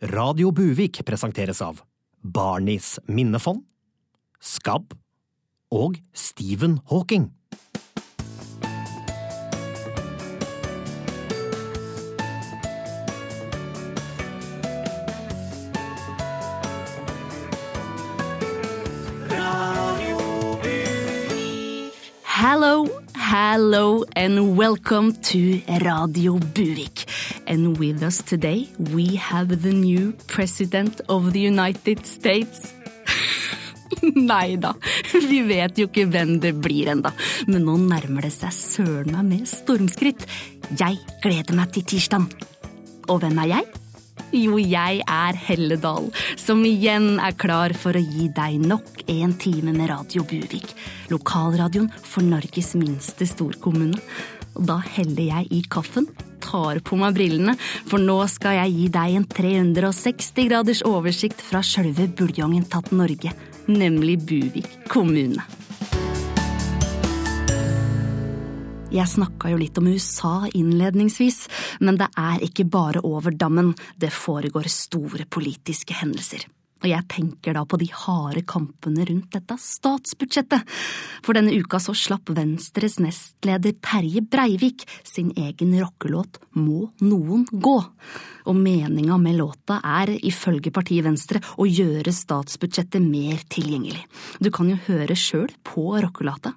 Radio Buvik presenteres av Barnis minnefond, Skabb og Stephen Hawking. Hello, hello, and welcome to Radio Buvik. And with us today, we have the new president of the United States. Nei da, vi vet jo ikke hvem det blir enda, men nå nærmer det seg søren meg med stormskritt. Jeg gleder meg til tirsdag. Og hvem er jeg? Jo, jeg er Helledal, som igjen er klar for å gi deg nok en time med Radio Buvik. Lokalradioen for Norges minste storkommune. Og da heller jeg i kaffen, tar på meg brillene, for nå skal jeg gi deg en 360 graders oversikt fra sjølve buljongen tatt Norge, nemlig Buvik kommune. Jeg snakka jo litt om USA innledningsvis, men det er ikke bare over dammen det foregår store politiske hendelser. Og jeg tenker da på de harde kampene rundt dette statsbudsjettet. For denne uka så slapp Venstres nestleder Terje Breivik sin egen rockelåt Må noen gå. Og meninga med låta er, ifølge partiet Venstre, å gjøre statsbudsjettet mer tilgjengelig. Du kan jo høre sjøl på rockelåta,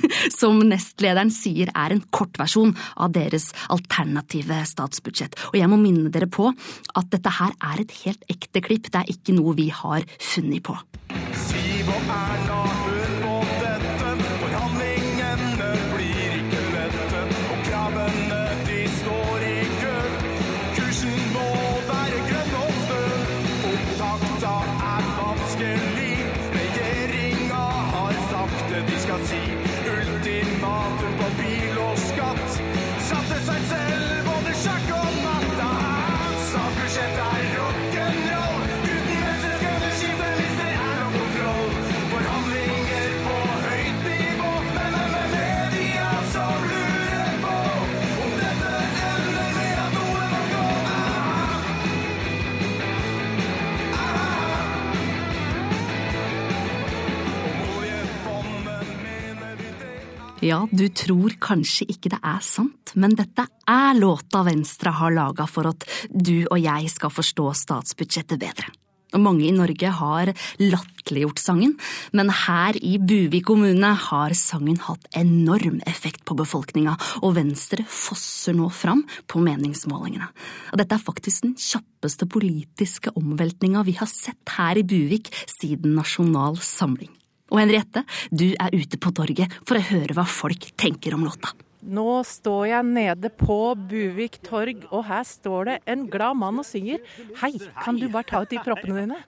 som nestlederen sier er en kortversjon av deres alternative statsbudsjett. Og jeg må minne dere på at dette her er et helt ekte klipp, det er ikke noe vi har funnet på. Siv og Erna, Ja, du tror kanskje ikke det er sant, men dette er låta Venstre har laga for at du og jeg skal forstå statsbudsjettet bedre. Og mange i Norge har latterliggjort sangen, men her i Buvik kommune har sangen hatt enorm effekt på befolkninga, og Venstre fosser nå fram på meningsmålingene. Og dette er faktisk den kjappeste politiske omveltninga vi har sett her i Buvik siden Nasjonal Samling. Og Henriette, du er ute på torget for å høre hva folk tenker om låta. Nå står jeg nede på Buvik torg, og her står det en glad mann og synger. Hei, kan du bare ta ut de proppene dine?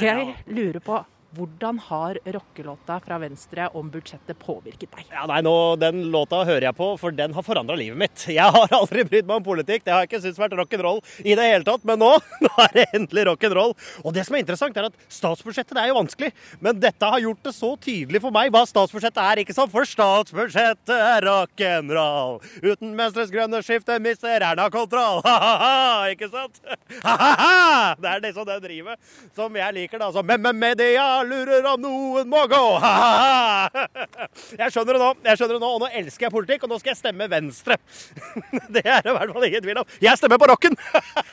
Jeg lurer på, hvordan har rockelåta fra Venstre om budsjettet påvirket deg? Ja, nei, nå, Den låta hører jeg på, for den har forandra livet mitt. Jeg har aldri brydd meg om politikk. Det har jeg ikke syntes vært rock'n'roll i det hele tatt. Men nå, nå er det endelig rock'n'roll. Og det som er interessant, er at statsbudsjettet er jo vanskelig. Men dette har gjort det så tydelig for meg hva statsbudsjettet er, ikke sant? For statsbudsjettet er rock'n'roll. Uten Venstres grønne skifte mister Erna kontroll. Ha-ha-ha, ikke sant? Ha-ha-ha! Det er liksom det drivet som jeg liker, da. Så med, med media lurer om noen må gå. Ha-ha-ha! Jeg skjønner det nå, jeg skjønner det nå, og nå elsker jeg politikk, og nå skal jeg stemme Venstre. Det er det i hvert fall ingen tvil om. Jeg stemmer på rocken!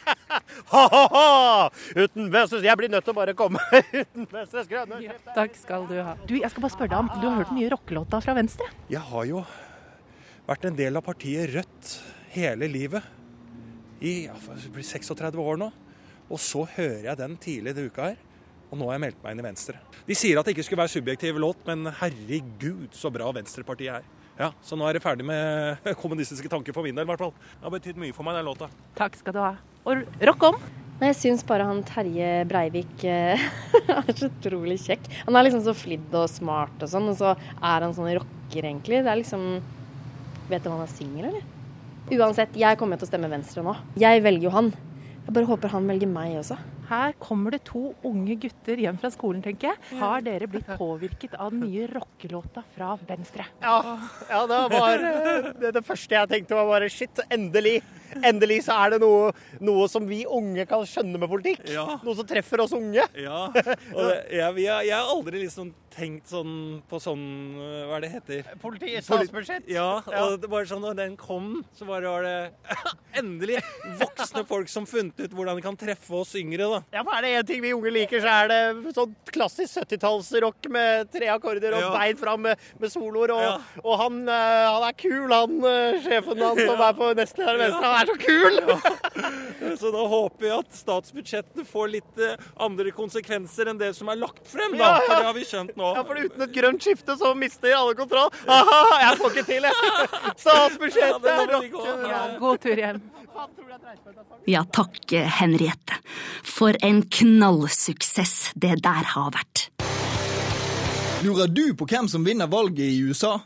Ha-ha-ha! Uten Venstres Jeg blir nødt til å bare komme. Uten Venstres grønne ja, Takk skal du ha. Du, jeg skal bare spørre deg om, du har hørt den nye rockelåta fra Venstre? Jeg har jo vært en del av partiet Rødt hele livet. I ja, 36 år nå. Og så hører jeg den tidlig denne uka her. Og nå har jeg meldt meg inn i Venstre. De sier at det ikke skulle være subjektiv låt, men herregud så bra Venstrepartiet er. Ja, Så nå er det ferdig med kommunistiske tanker for min del, i hvert fall. Det har betydd mye for meg, den låta. Takk skal du ha. Og rock om! Nei, Jeg syns bare han Terje Breivik eh, er så utrolig kjekk. Han er liksom så flidd og smart og sånn, og så er han sånn rocker, egentlig. Det er liksom Vet du om han er singel, eller? Uansett, jeg kommer til å stemme Venstre nå. Jeg velger jo han. Jeg bare håper han velger meg også. Her kommer det to unge gutter hjem fra skolen, tenker jeg. Har dere blitt påvirket av den nye rockelåta fra Venstre? Ja, ja det var eh, det, det første jeg tenkte var bare shit, endelig. Endelig så er det noe, noe som vi unge kan skjønne med politikk. Ja. Noe som treffer oss unge. Ja. Og det, jeg, jeg, jeg har aldri liksom tenkt sånn på sånn øh, Hva er det heter? Politiets statsbudsjett. Ja, Ja. og det var sånn, når den kom, så bare var det endelig voksne folk som funnet ut hvordan de kan treffe oss yngre, da. Ja, for er det én ting vi unge liker, så er det sånn klassisk 70-tallsrock med tre akkorder og Ja. bein fram med, med soloer. Og, Ja. og han, eh, han er kul, han eh, sjefen han som er på nestleder venstre. Han er så kul! Så da håper vi at statsbudsjettet får litt eh, andre konsekvenser enn det som er lagt frem, da. Ja, ja. For det har vi skjønt nå. Ja, for uten et grønt skifte så mister alle kontroll. Aha, jeg får ikke til, jeg. Statsbudsjettet, ja, rocker. Ja, god tur hjem. Ja, takk, Henriette. For en knallsuksess det der har vært. Lurer du på hvem som vinner valget i USA?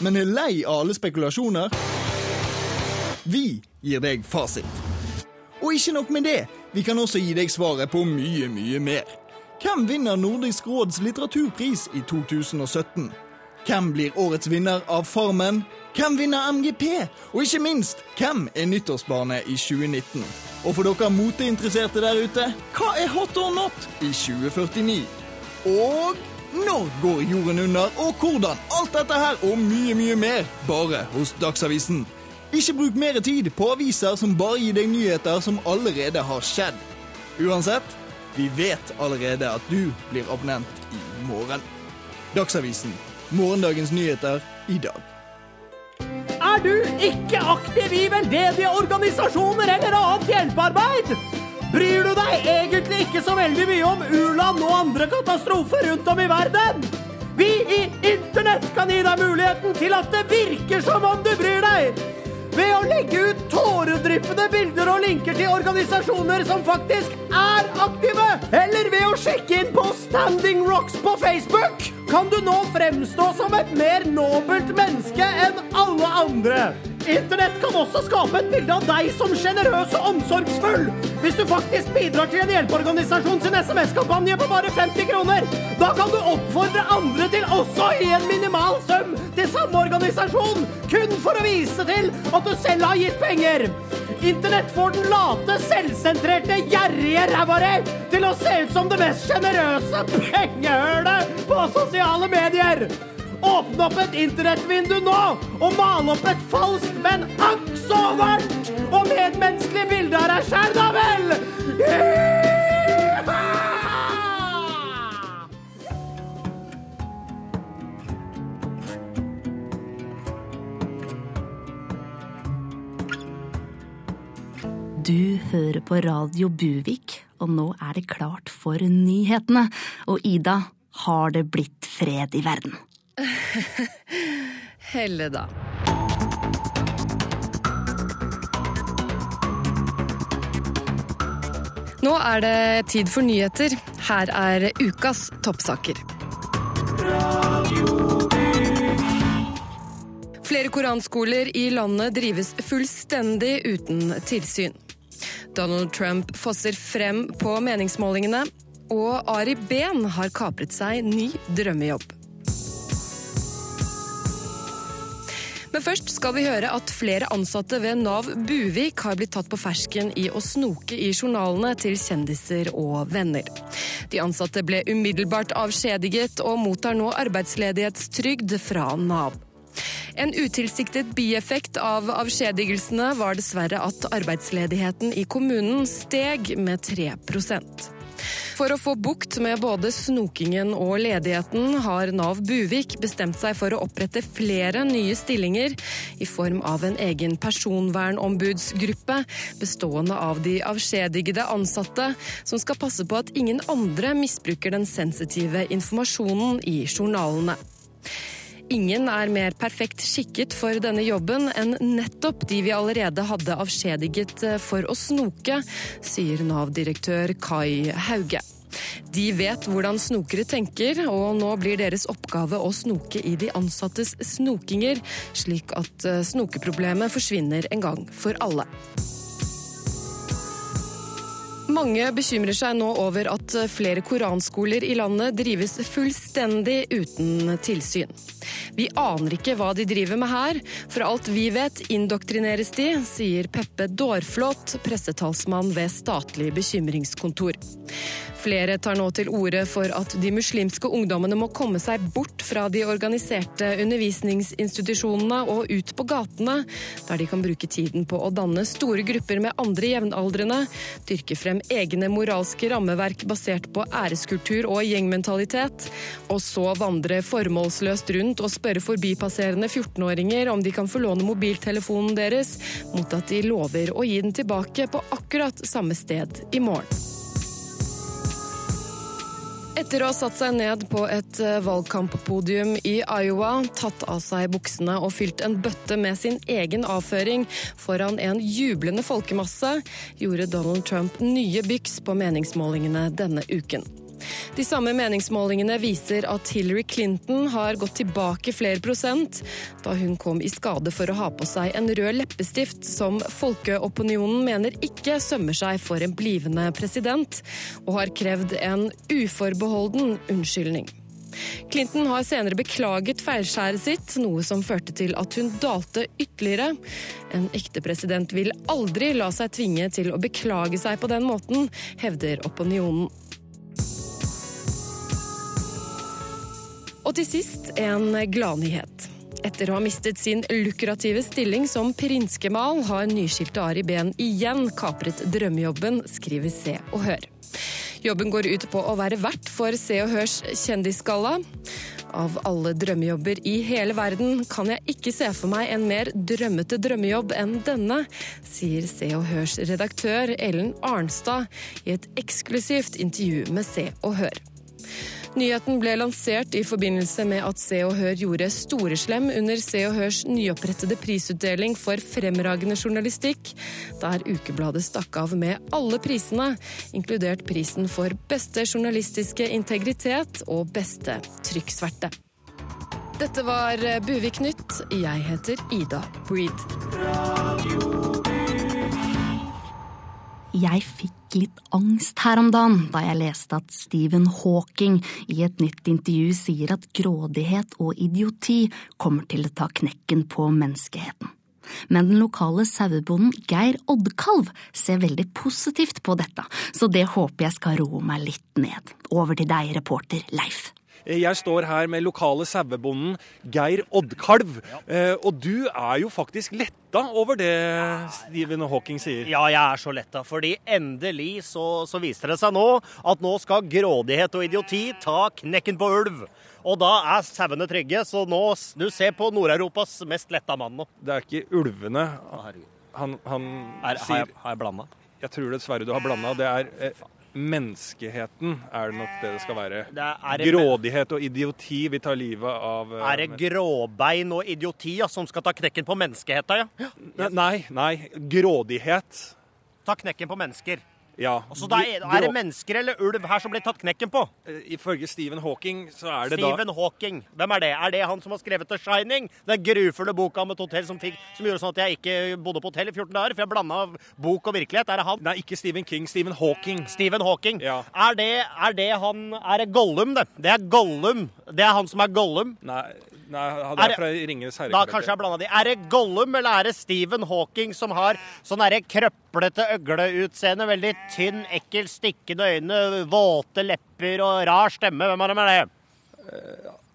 Men er lei av alle spekulasjoner? Vi gir deg fasit. Og ikke nok med det, vi kan også gi deg svaret på mye, mye mer. Hvem vinner Nordisk råds litteraturpris i 2017? Hvem blir årets vinner av Farmen? Hvem vinner MGP? Og ikke minst, hvem er nyttårsbarnet i 2019? Og for dere moteinteresserte der ute, hva er hot or not i 2049? Og når går jorden under, og hvordan? Alt dette her og mye, mye mer bare hos Dagsavisen. Ikke bruk mer tid på aviser som bare gir deg nyheter som allerede har skjedd. Uansett, vi vet allerede at du blir abonnent i morgen. Dagsavisen. Morgendagens nyheter i dag. Er du ikke aktiv i veldedige organisasjoner eller annet hjelpearbeid? Bryr du deg egentlig ikke så veldig mye om u-land og andre katastrofer rundt om i verden? Vi i Internett kan gi deg muligheten til at det virker som om du bryr deg. Ved å legge ut tåredryppende bilder og linker til organisasjoner som faktisk er aktive. Eller ved å sjekke inn på Standing Rocks på Facebook. Kan du nå fremstå som et mer nobelt menneske enn alle andre. Internett kan også skape et bilde av deg som sjenerøs og omsorgsfull. Hvis du faktisk bidrar til en hjelpeorganisasjon sin SMS-kampanje på bare 50 kroner, da kan du oppfordre andre til også å gi en minimal sum til samme organisasjon, kun for å vise til at du selv har gitt penger. Internett får den late, selvsentrerte, gjerrige ræva di til å se ut som det mest sjenerøse pengehølet på sosiale medier. Åpne opp et internettvindu nå og male opp et falskt, men akk så varmt og medmenneskelig bilde av deg sjæl, da vel! Du hører på Radio Buvik, og nå er det klart for nyhetene. Og Ida, har det blitt fred i verden? Helle, da. Nå er det tid for nyheter. Her er ukas toppsaker. Flere koranskoler i landet drives fullstendig uten tilsyn. Donald Trump fosser frem på meningsmålingene, og Ari Behn har kapret seg ny drømmejobb. Men først skal vi høre at flere ansatte ved Nav Buvik har blitt tatt på fersken i å snoke i journalene til kjendiser og venner. De ansatte ble umiddelbart avskjediget og mottar nå arbeidsledighetstrygd fra Nav. En utilsiktet bieffekt av avskjedigelsene var dessverre at arbeidsledigheten i kommunen steg med 3 for å få bukt med både snokingen og ledigheten har Nav Buvik bestemt seg for å opprette flere nye stillinger i form av en egen personvernombudsgruppe bestående av de avskjedigede ansatte, som skal passe på at ingen andre misbruker den sensitive informasjonen i journalene. Ingen er mer perfekt skikket for denne jobben enn nettopp de vi allerede hadde avskjediget for å snoke, sier Nav-direktør Kai Hauge. De vet hvordan snokere tenker, og nå blir deres oppgave å snoke i de ansattes snokinger, slik at snokeproblemet forsvinner en gang for alle. Mange bekymrer seg nå over at flere koranskoler i landet drives fullstendig uten tilsyn. Vi aner ikke hva de driver med her. For alt vi vet indoktrineres de, sier Peppe Dårflot, pressetalsmann ved Statlig bekymringskontor. Flere tar nå til orde for at de muslimske ungdommene må komme seg bort fra de organiserte undervisningsinstitusjonene og ut på gatene, der de kan bruke tiden på å danne store grupper med andre jevnaldrende, dyrke frem egne moralske rammeverk basert på æreskultur og gjengmentalitet, og så vandre formålsløst rundt og spørre forbipasserende 14-åringer om de kan få låne mobiltelefonen deres, mot at de lover å gi den tilbake på akkurat samme sted i morgen. Etter å ha satt seg ned på et eh, valgkamppodium i Iowa, tatt av seg buksene og fylt en bøtte med sin egen avføring foran en jublende folkemasse, gjorde Donald Trump nye byks på meningsmålingene denne uken. De samme meningsmålingene viser at Hillary Clinton har gått tilbake flere prosent da hun kom i skade for å ha på seg en rød leppestift som folkeopinionen mener ikke sømmer seg for en blivende president, og har krevd en uforbeholden unnskyldning. Clinton har senere beklaget feilskjæret sitt, noe som førte til at hun dalte ytterligere. En ekte president vil aldri la seg tvinge til å beklage seg på den måten, hevder opinionen. Og til sist en gladnyhet. Etter å ha mistet sin lukrative stilling som prinskemal, har nyskilte Ari Behn igjen kapret drømmejobben, skriver Se og Hør. Jobben går ut på å være vert for Se og Hørs kjendisgalla. Av alle drømmejobber i hele verden kan jeg ikke se for meg en mer drømmete drømmejobb enn denne, sier Se og Hørs redaktør Ellen Arnstad i et eksklusivt intervju med Se og Hør. Nyheten ble lansert i forbindelse med at Se og Hør gjorde Storeslem under Se og Hørs nyopprettede prisutdeling for fremragende journalistikk, der ukebladet stakk av med alle prisene, inkludert prisen for beste journalistiske integritet og beste trykksverte. Dette var Buvik Nytt. Jeg heter Ida Breed. Jeg fikk litt angst her om dagen da jeg leste at Stephen Hawking i et nytt intervju sier at grådighet og idioti kommer til å ta knekken på menneskeheten. Men den lokale sauebonden Geir Oddkalv ser veldig positivt på dette, så det håper jeg skal roe meg litt ned. Over til deg, reporter Leif. Jeg står her med lokale sauebonden Geir Oddkalv. Ja. Og du er jo faktisk letta over det Stephen Hawking sier. Ja, jeg er så letta, fordi endelig så, så viser det seg nå at nå skal grådighet og idioti ta knekken på ulv. Og da er sauene trygge, så nå du ser på Nord-Europas mest letta mann nå. Det er ikke ulvene han, han Er, har, jeg, har jeg blanda? Jeg tror dessverre du har blanda. Det er eh, menneskeheten er det nok det det skal være. Det er, er, Grådighet og idioti vil ta livet av uh, er det gråbein og idioti ja, som skal ta knekken på menneskeheten, ja? Nei, nei. Grådighet. Ta knekken på mennesker. Ja. Altså, så da er, er det mennesker eller ulv her som blir tatt knekken på? Eh, Ifølge Stephen Hawking så er det Stephen Hawking. Hvem er det? Er det han som har skrevet The Shining? Den grufulle boka om et hotell som, fikk, som gjorde sånn at jeg ikke bodde på hotell i 14 dager? For jeg blanda bok og virkelighet. Er det han? Nei, ikke Stephen King. Stephen Hawking. Stephen Hawking. Ja. Er, det, er det han Er det Gollum, det? Det er Gollum. Det er han som er Gollum. Nei, nei det Er fra Ringenes herre. Da kanskje jeg blanda de. Er det Gollum, eller er det Stephen Hawking som har sånn krøplete øgleutseende, veldig tynn, ekkel, stikkende øyne, våte lepper og rar stemme? Hvem av dem er det?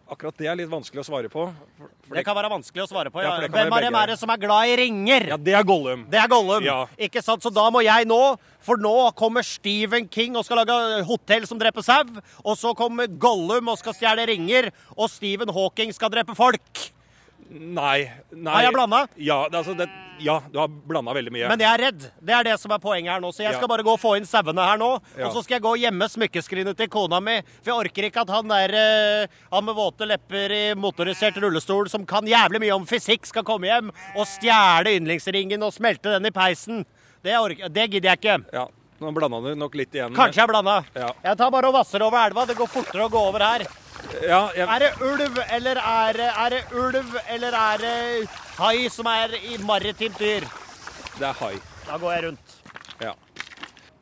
Akkurat det er litt vanskelig å svare på. For, for Det kan være vanskelig å svare på. Ja, Ja. det Hvem av dem er det som er glad i ringer? Ja, det er Gollum. Det er Gollum. Ja. Ikke sant? Så da må jeg nå, for nå kommer Stephen King og skal lage hotell som dreper sau. Og så kommer Gollum og skal stjele ringer. Og Stephen Hawking skal drepe folk. Nei. nei. Har jeg blanda? Ja, altså, det, ja, du har blanda veldig mye. Men jeg er redd. Det er det som er poenget her nå. Så jeg Ja. skal bare gå og få inn sauene her nå. Ja. Og så skal jeg gå og gjemme smykkeskrinet til kona mi. For jeg orker ikke at han der eh, han med våte lepper i motorisert rullestol som kan jævlig mye om fysikk, skal komme hjem og stjele yndlingsringen og smelte den i peisen. Det, orker, det gidder jeg ikke. Ja, Nå blanda du nok litt igjen. Kanskje jeg blanda. Ja. Jeg tar bare og vasser over elva. Det går fortere å gå over her. Ja, jeg, Er det ulv, eller er det, er det ulv, eller er det hai som er i maritimt dyr? det er hai. Da går jeg rundt. Ja.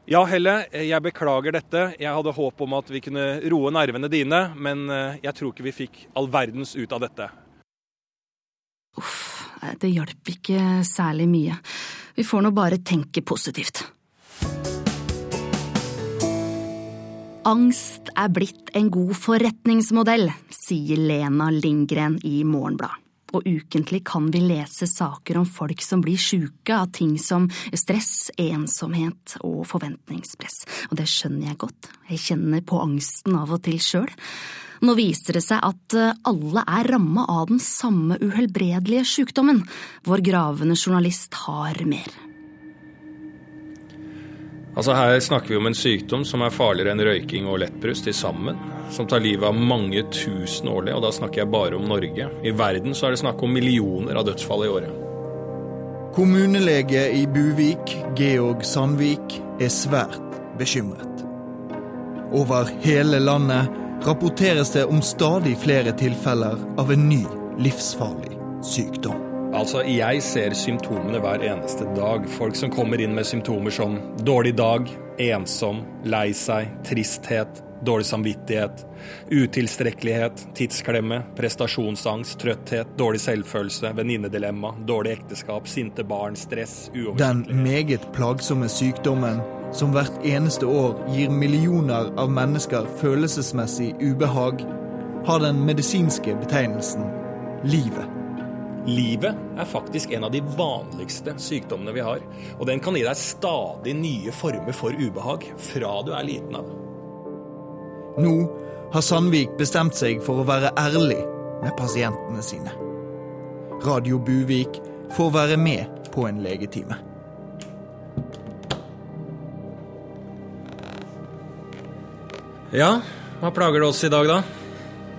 Ja, Helle, jeg beklager dette. Jeg hadde håp om at vi kunne roe nervene dine, men eh, jeg tror ikke vi fikk all verdens ut av dette. Uff, Det hjalp ikke særlig mye. Vi får nå bare tenke positivt. Angst er blitt en god forretningsmodell, sier Lena Lindgren i Morgenbladet. Og ukentlig kan vi lese saker om folk som blir sjuke av ting som stress, ensomhet og forventningspress. Og det skjønner jeg godt. Jeg kjenner på angsten av og til sjøl. Nå viser det seg at alle er ramma av den samme uhelbredelige sjukdommen. Vår gravende journalist har mer. Altså Her snakker vi om en sykdom som er farligere enn røyking og lettbrus til sammen. Som tar livet av mange tusen årlig, og da snakker jeg bare om Norge. I verden så er det snakk om millioner av dødsfall i året. Kommunelege i Buvik, Georg Sandvik, er svært bekymret. Over hele landet rapporteres det om stadig flere tilfeller av en ny livsfarlig sykdom. Altså, Jeg ser symptomene hver eneste dag. Folk som kommer inn med symptomer som dårlig dag, ensom, lei seg, tristhet, dårlig samvittighet, utilstrekkelighet, tidsklemme, prestasjonsangst, trøtthet, dårlig selvfølelse, venninnedilemma, dårlig ekteskap, sinte barn, stress, Den meget plagsomme sykdommen som hvert eneste år gir millioner av mennesker følelsesmessig ubehag, har den medisinske betegnelsen livet. Livet er faktisk en av de vanligste sykdommene vi har. Og den kan gi deg stadig nye former for ubehag fra du er liten av. Nå har Sandvik bestemt seg for å være ærlig med pasientene sine. Radio Buvik får være med på en legetime. Ja, hva plager det oss i dag, da?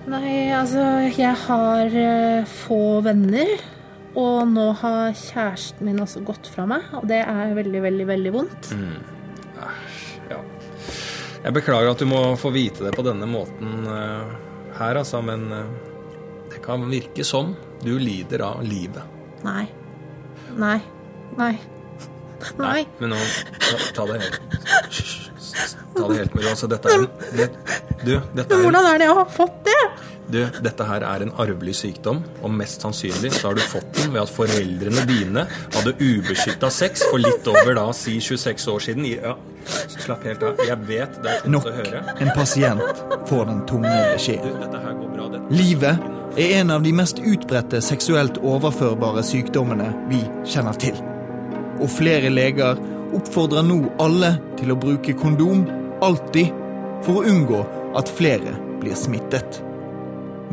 Nei, altså, jeg har eh, få venner. Og nå har kjæresten min også gått fra meg, og det er veldig, veldig, veldig vondt. Ja. Jeg beklager at du må få vite det på denne måten eh, her, altså, men eh, det kan virke som du lider av livet. Nei. Nei. Nei. Nei. Men nå, ta, ta det helt Ta det helt med ro. Altså, dette er det, Du, dette er hvordan er det jeg har fått det? Du, dette her er en arvelig sykdom, og mest sannsynlig så har du fått den ved at foreldrene dine hadde ubeskytta sex for litt over da, si 26 år siden. Ja, slapp helt av. Jeg vet det er tungt Nok å høre. en pasient får den tunge beskjeden. Livet er en av de mest utbredte seksuelt overførbare sykdommene vi kjenner til. Og flere leger oppfordrer nå alle til å bruke kondom alltid for å unngå at flere blir smittet.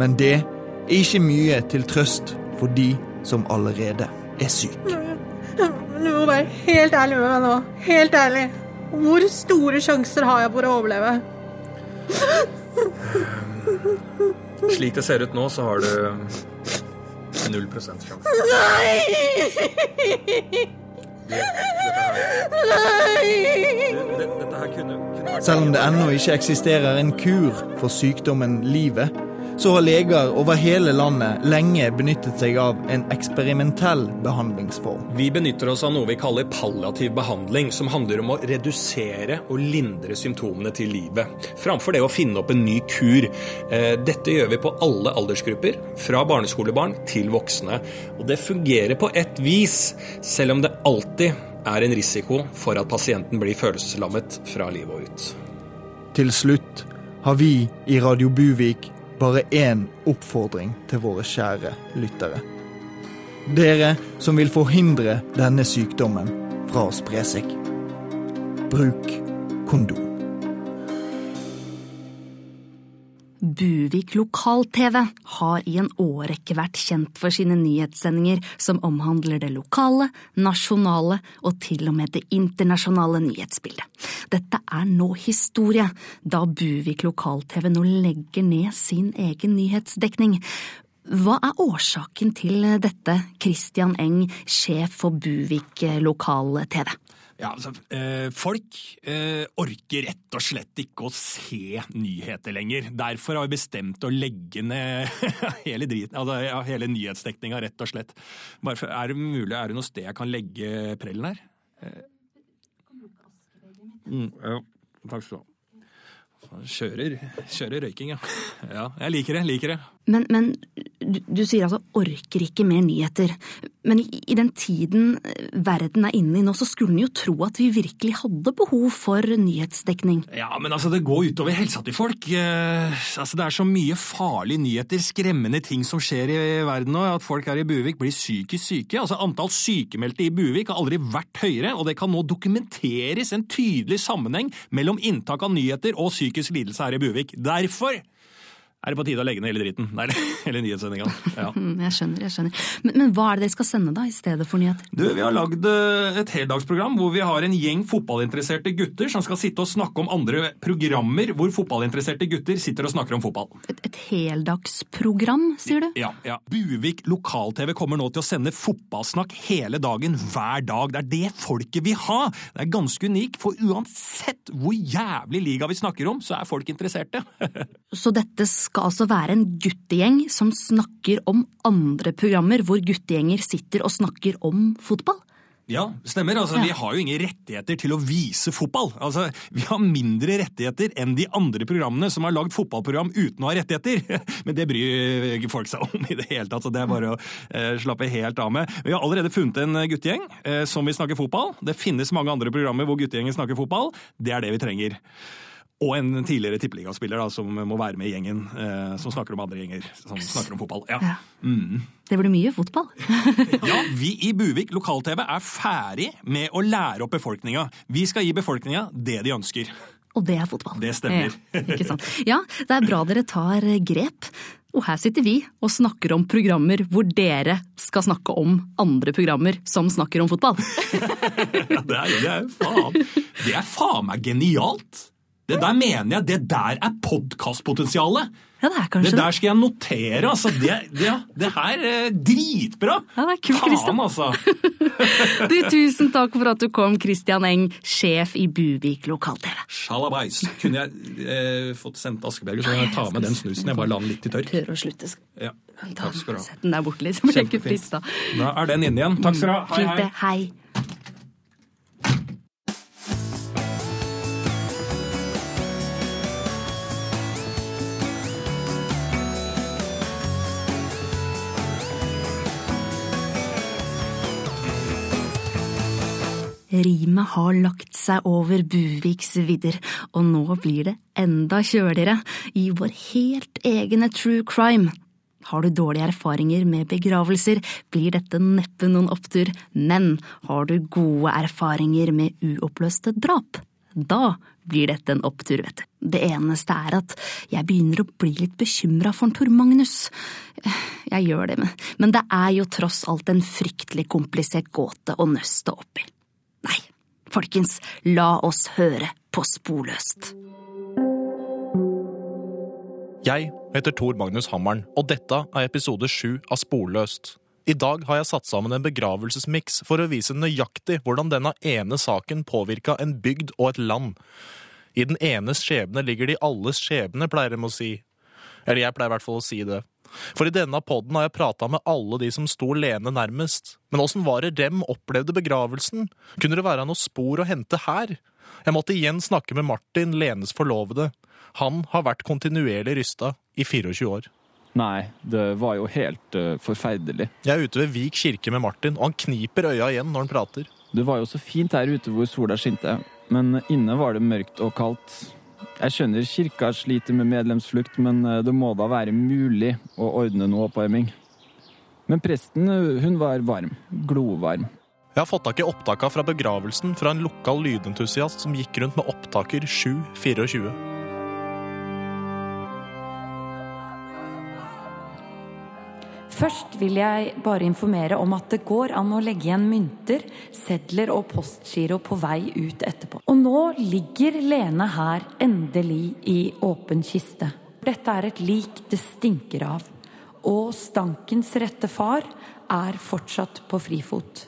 Men det er ikke mye til trøst for de som allerede er syke. Du må være helt ærlig med meg nå. Helt ærlig. Hvor store sjanser har jeg for å overleve? Slik det ser ut nå, så har du null prosent sjanse. Nei! Selv om det ennå ikke eksisterer en kur for sykdommen livet, så har leger over hele landet lenge benyttet seg av en eksperimentell behandlingsform. Vi benytter oss av noe vi kaller palliativ behandling, som handler om å redusere og lindre symptomene til livet, framfor det å finne opp en ny kur. Eh, Dette gjør vi på alle aldersgrupper, fra barneskolebarn til voksne. Og det fungerer på ett vis, selv om det alltid er en risiko for at pasienten blir følelseslammet fra livet og ut. Til slutt har vi i Radio Buvik bare én oppfordring til våre kjære lyttere. Dere som vil forhindre denne sykdommen fra å spre seg. Bruk kondom. Buvik lokal-TV har i en årrekke vært kjent for sine nyhetssendinger som omhandler det lokale, nasjonale og til og med det internasjonale nyhetsbildet. Dette er nå historie, da Buvik lokal-TV nå legger ned sin egen nyhetsdekning. Hva er årsaken til dette, Christian Eng, sjef for Buvik lokal-TV? Ja, altså, eh, Folk eh, orker rett og slett ikke å se nyheter lenger. Derfor har vi bestemt å legge ned hele, driten, altså, ja, hele nyhetsdekninga, rett og slett. For, er det mulig, er det noe sted jeg kan legge prellen her? Eh, Mm, ja, takk skal du ha. Kjører, kjører røyking, ja. Ja, jeg liker det, liker det. Men, men du, du sier altså orker ikke mer nyheter. Men i, i den tiden eh, verden er inne i nå, så skulle en jo tro at vi virkelig hadde behov for nyhetsdekning. Ja, men altså, det går utover helsa til folk. Eh, altså, det er så mye farlige nyheter, skremmende ting som skjer i verden nå, at folk her i Buvik blir psykisk syke. Altså, Antall sykemeldte i Buvik har aldri vært høyere, og det kan nå dokumenteres en tydelig sammenheng mellom inntak av nyheter og psykisk lidelse her i Buvik. Derfor er det på tide å legge ned hele dritten. Nei, hele nyhetssendinga. Ja. Mm, Jeg skjønner, jeg skjønner. Men, men hva er det dere skal sende da, i stedet for nyheter? Du, Vi har lagd eh, et heldagsprogram hvor vi har en gjeng fotballinteresserte gutter som skal sitte og snakke om andre programmer hvor fotballinteresserte gutter sitter og snakker om fotball. Et, et heldagsprogram, sier du? Ja, ja. Buvik lokal-TV kommer nå til å sende fotballsnakk hele dagen, hver dag. Det er det folket vil ha! Det er ganske unikt, for uansett hvor jævlig liga vi snakker om, så er folk interesserte. Så dette skal altså være en guttegjeng som snakker om andre programmer hvor guttegjenger sitter og snakker om fotball? Ja, stemmer. Altså, Ja. Vi har jo ingen rettigheter til å vise fotball. Altså, Vi har mindre rettigheter enn de andre programmene som har lagd fotballprogram uten å ha rettigheter. Men det bryr ikke folk seg om i det hele tatt, så det er bare å eh, slappe helt av med. Vi har allerede funnet en guttegjeng eh, som vil snakke fotball. Det finnes mange andre programmer hvor guttegjengen snakker fotball. Det er det vi trenger. Og en tidligere tippeligaspiller da, som må være med i gjengen eh, som snakker om andre gjenger som snakker om fotball. Ja. Mm. Det blir mye fotball. Ja, vi i Buvik lokal-TV er ferdig med å lære opp befolkninga. Vi skal gi befolkninga det de ønsker. Og det er fotball. Det stemmer. Ja, ikke sant? ja, det er bra dere tar grep. Og her sitter vi og snakker om programmer hvor dere skal snakke om andre programmer som snakker om fotball. Ja, det, er, det, er faen, det er faen meg genialt! Det der mener jeg, det der er podkastpotensialet! Ja, det er kanskje det der skal jeg notere, altså. Det, det, det her er dritbra! Ja, det er kult, Christian. Faen, altså. Du, tusen takk for at du kom, Christian Eng, sjef i Buvik lokal-TV. Sjalabais. Kunne jeg eh, fått sendt Askeberger, så kan jeg ta med den snusen. Jeg bare la den litt i tørr. Tør å slutte. Ja, takk skal du ha. Sett den der borte litt, så blir jeg ikke frista. Da er den inne igjen. Takk skal du ha. Hei, hei. Rimet har lagt seg over Buviks vidder, og nå blir det enda kjøligere i vår helt egne true crime. Har du dårlige erfaringer med begravelser, blir dette neppe noen opptur, men har du gode erfaringer med uoppløste drap, da blir dette en opptur, vet du. Det eneste er at jeg begynner å bli litt bekymra for Tor Magnus. Jeg gjør det, men, det er jo tross alt en fryktelig komplisert gåte å nøste opp i. Nei, folkens, la oss høre på Sporløst. Jeg heter Tor Magnus Hammeren, og dette er episode sju av Sporløst. I dag har jeg satt sammen en begravelsesmiks for å vise nøyaktig hvordan denne ene saken påvirka en bygd og et land. I den enes skjebne ligger de alles skjebne, pleier de å si. Eller jeg pleier i hvert fall å si det. For i denne podden har jeg prata med alle de som sto Lene nærmest. Men åssen var det dem opplevde begravelsen? Kunne det være noe spor å hente her? Jeg måtte igjen snakke med Martin, Lenes forlovede. Han har vært kontinuerlig rysta i 24 år. Nei, det var jo helt uh, forferdelig. Jeg er ute ved Vik kirke med Martin, og han kniper øya igjen når han prater. Det var jo så fint her ute hvor sola skinte, men inne var det mørkt og kaldt. Jeg skjønner kirka sliter med medlemsflukt, men eh, det må da være mulig å ordne noe oppvarming. Men presten, hun var varm. Glovarm. Jeg har fått tak i opptaka fra begravelsen fra en lokal lydentusiast som gikk rundt med opptaker 724. Først vil jeg bare informere om at det går an å legge igjen mynter, sedler og postgiro på vei ut etterpå. Og nå ligger Lene her endelig i åpen kiste. Dette er et lik det stinker av. Og stankens rette far er fortsatt på frifot.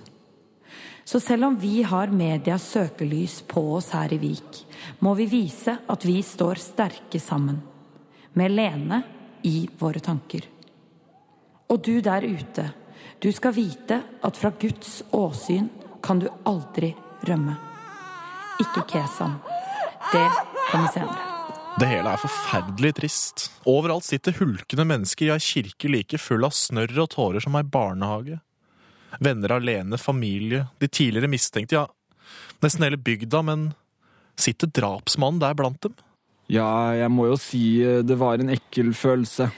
Så selv om vi har medias søkelys på oss her i Vik, må vi vise at vi står sterke sammen. Med Lene i våre tanker. Og du der ute, du skal vite at fra Guds åsyn kan du aldri rømme. ikke kesam. Det kommer senere. Det hele er forferdelig trist. Overalt sitter hulkende mennesker i ei kirke like full av snørr og tårer som ei barnehage. Venner alene, familie, de tidligere mistenkte, ja, nesten hele bygda, men sitter drapsmannen der blant dem? Ja, jeg må jo si eh, det var en ekkel følelse.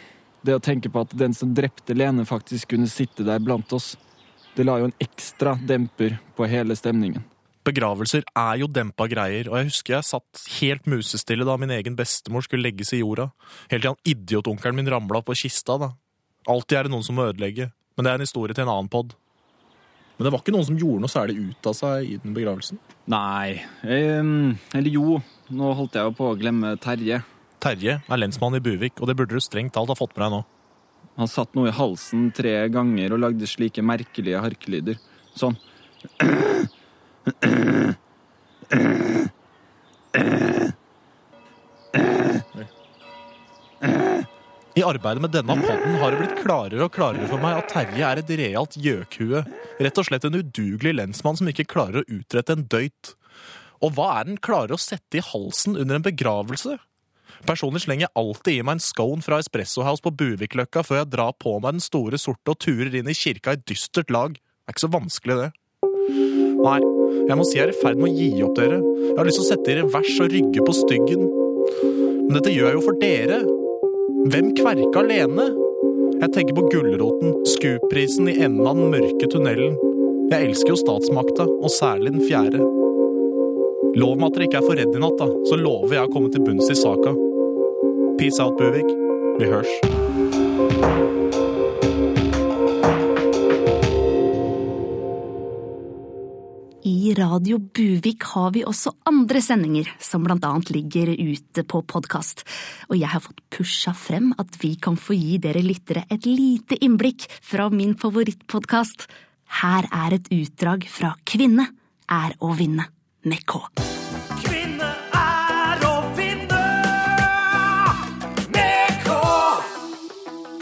Det å tenke på at den som drepte Lene, faktisk kunne sitte der blant oss. Det la jo en ekstra demper på hele stemningen. Begravelser er jo dempa greier, og jeg husker jeg satt helt musestille da min egen bestemor skulle legges i jorda, helt til han idiotonkelen min ramla på kista, da. Alltid er det noen som må ødelegge, men det er en historie til en annen pod. Men det var ikke noen som gjorde noe særlig ut av seg i den begravelsen? Nei, Eh, eller jo, nå holdt jeg jo på å glemme Terje. Terje er lensmann i Buvik, og det burde du strengt talt ha fått med deg nå. Han satt noe i halsen tre ganger og lagde slike merkelige harkelyder. Sånn. I arbeidet med denne podden har det blitt klarere og klarere for meg at Terje er et realt gjøkhue. Rett og slett en udugelig lensmann som ikke klarer å utrette en døyt. Og hva er den klarer å sette i halsen under en begravelse? Personlig slenger jeg alltid i meg en scone fra Espresso House på Buvikløkka før jeg drar på meg den store sorte og turer inn i kirka i dystert lag. Det er ikke så vanskelig, det. Nei, jeg må si jeg er i ferd med å gi opp dere. Jeg har lyst til å sette i revers og rygge på styggen. Men dette gjør jeg jo for dere. Hvem kverka alene? Jeg tenker på gulroten, Scoop-prisen i enden av den mørke tunnelen. Jeg elsker jo statsmakta, og særlig den fjerde. Lov meg at dere ikke er for redde i natt, da, så lover jeg å komme til bunns i saka. Peace out, Buvik. Vi hørs. I Radio Buvik har vi også andre sendinger, som blant annet ligger ute på podkast. Og jeg har fått pusha frem at vi kan få gi dere lyttere et lite innblikk fra min favorittpodkast. Her er et utdrag fra Kvinne er å vinne, med K. Kvinne er å vinne med K.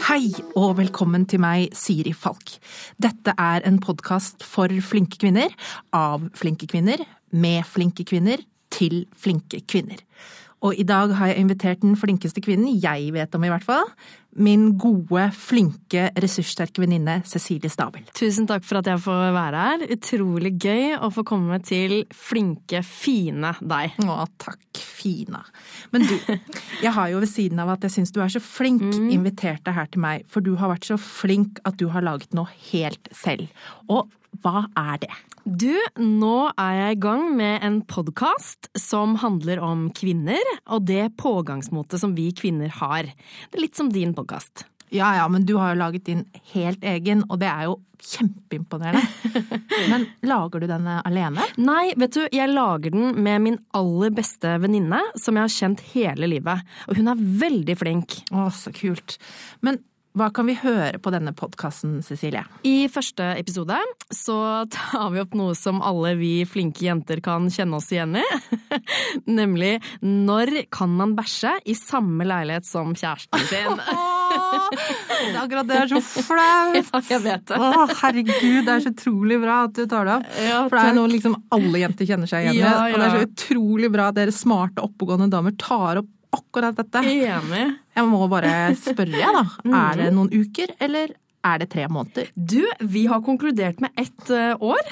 Hei og velkommen til meg, Siri Falk. Dette er en podkast for flinke kvinner, av flinke kvinner, med flinke kvinner, til flinke kvinner. Og i dag har jeg invitert den flinkeste kvinnen jeg vet om, i hvert fall. Min gode, flinke, ressurssterke venninne Cecilie Stabel. Tusen takk for at jeg får være her. Utrolig gøy å få komme til flinke, fine deg. Å, takk, Fina. Men du, jeg har jo ved siden av at jeg syns du er så flink, invitert deg her til meg. For du har vært så flink at du har laget noe helt selv. Og hva er det? Du, nå er jeg i gang med en podkast som handler om kvinner, og det pågangsmotet som vi kvinner har. Det er litt som din podkast. Ja ja, men du har jo laget din helt egen, og det er jo kjempeimponerende. Men lager du den alene? Nei, vet du, jeg lager den med min aller beste venninne, som jeg har kjent hele livet. Og hun er veldig flink. Å, så kult. Men hva kan vi høre på denne podkasten, Cecilie? I første episode så tar vi opp noe som alle vi flinke jenter kan kjenne oss igjen i. Nemlig når kan man bæsje i samme leilighet som kjæresten sin? Det er akkurat det er så flaut! Ja, jeg vet det. Å, herregud, det er så utrolig bra at du tar det opp. Ja, For det er noe liksom alle jenter kjenner seg igjen i. Ja, Og det er så utrolig bra at dere smarte, oppegående damer tar opp akkurat dette. Enig. Jeg må bare spørre, jeg, da. Er det noen uker, eller er det tre måneder? Du, vi har konkludert med ett år. år,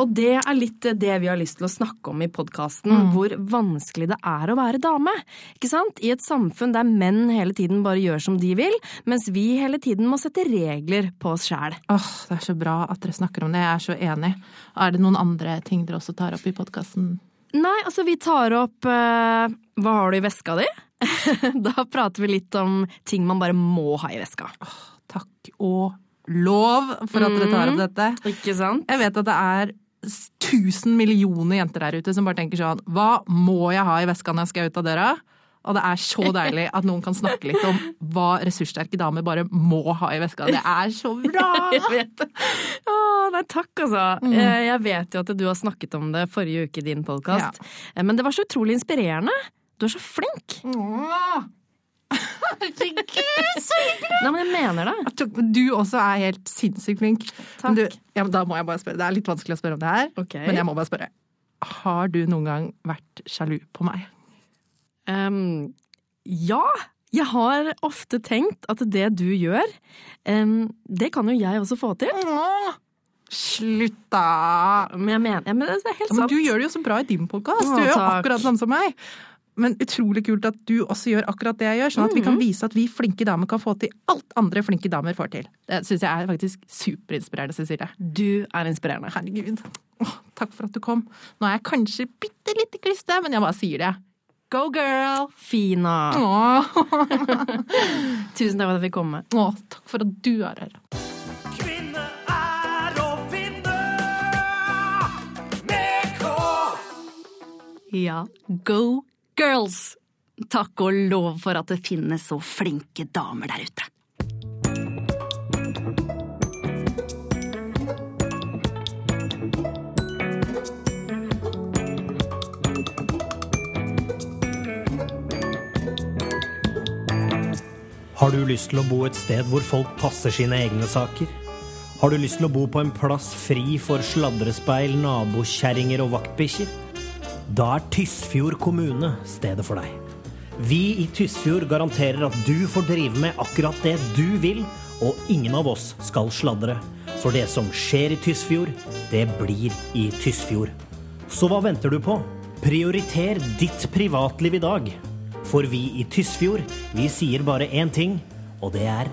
og det er litt eh, det vi har lyst til å snakke om i podkasten. Mm. Hvor vanskelig det er å være dame. Ikke sant? I et samfunn der menn hele tiden bare gjør som de vil, mens vi hele tiden må sette regler på oss sjæl. Åh, Det er så bra at dere snakker om det. Jeg er så enig. Er det noen andre ting dere også tar opp i podkasten? Nei, altså vi tar opp uh, Hva har du i veska di? da prater vi litt om ting man bare må ha i veska. Takk og lov for at dere tar opp Mm. dette. Ikke sant? Jeg vet at det er tusen millioner jenter der ute som bare tenker sånn Hva må jeg ha i veska når jeg skal ut av døra? Og det er så deilig at noen kan snakke litt om hva ressurssterke damer bare må ha i veska. Det er så bra! Jeg vet det. Nei, takk, altså. Mm. Eh, Jeg vet jo at du har snakket om det forrige uke i din podkast. Men det var så utrolig inspirerende. Du er så flink. Herregud, så hyggelig! Nei, men jeg mener det. Du også er helt sinnssykt flink. Men Du, ja, da må jeg bare spørre. Det er litt vanskelig å spørre om det her, men jeg må bare spørre. har du noen gang vært sjalu på meg? Um, ja, jeg har ofte tenkt at det du gjør, um, det kan jo jeg også få til. Slutt, da! Men jeg mener, jeg mener det er helt Ja, men sant. du gjør det jo så bra i din podkast. Du gjør jo akkurat det samme som meg. Men utrolig kult at du også gjør akkurat det jeg gjør, sånn at vi kan Mhm. vise at vi flinke damer kan få til alt andre flinke damer får til. Det syns jeg er faktisk superinspirerende, Cecilie. Du er inspirerende. Herregud. Åh, takk for at du kom. Nå er jeg kanskje bitte litt i klistre, men jeg bare sier det. Go girl! Fina. Tusen takk for at jeg fikk komme. Åh, takk for at du er her. Ja, go girls! Takk og lov for at det finnes så flinke damer der ute. Har du lyst til å bo et sted hvor folk passer sine egne saker? Har du lyst til å bo på en plass fri for sladrespeil, nabokjerringer og vaktbikkjer? Da er Tysfjord kommune stedet for deg. Vi i Tysfjord garanterer at du får drive med akkurat det du vil, og ingen av oss skal sladre. For det som skjer i Tysfjord, det blir i Tysfjord. Så hva venter du på? Prioriter ditt privatliv i dag. For vi i Tysfjord, vi sier bare én ting, og det er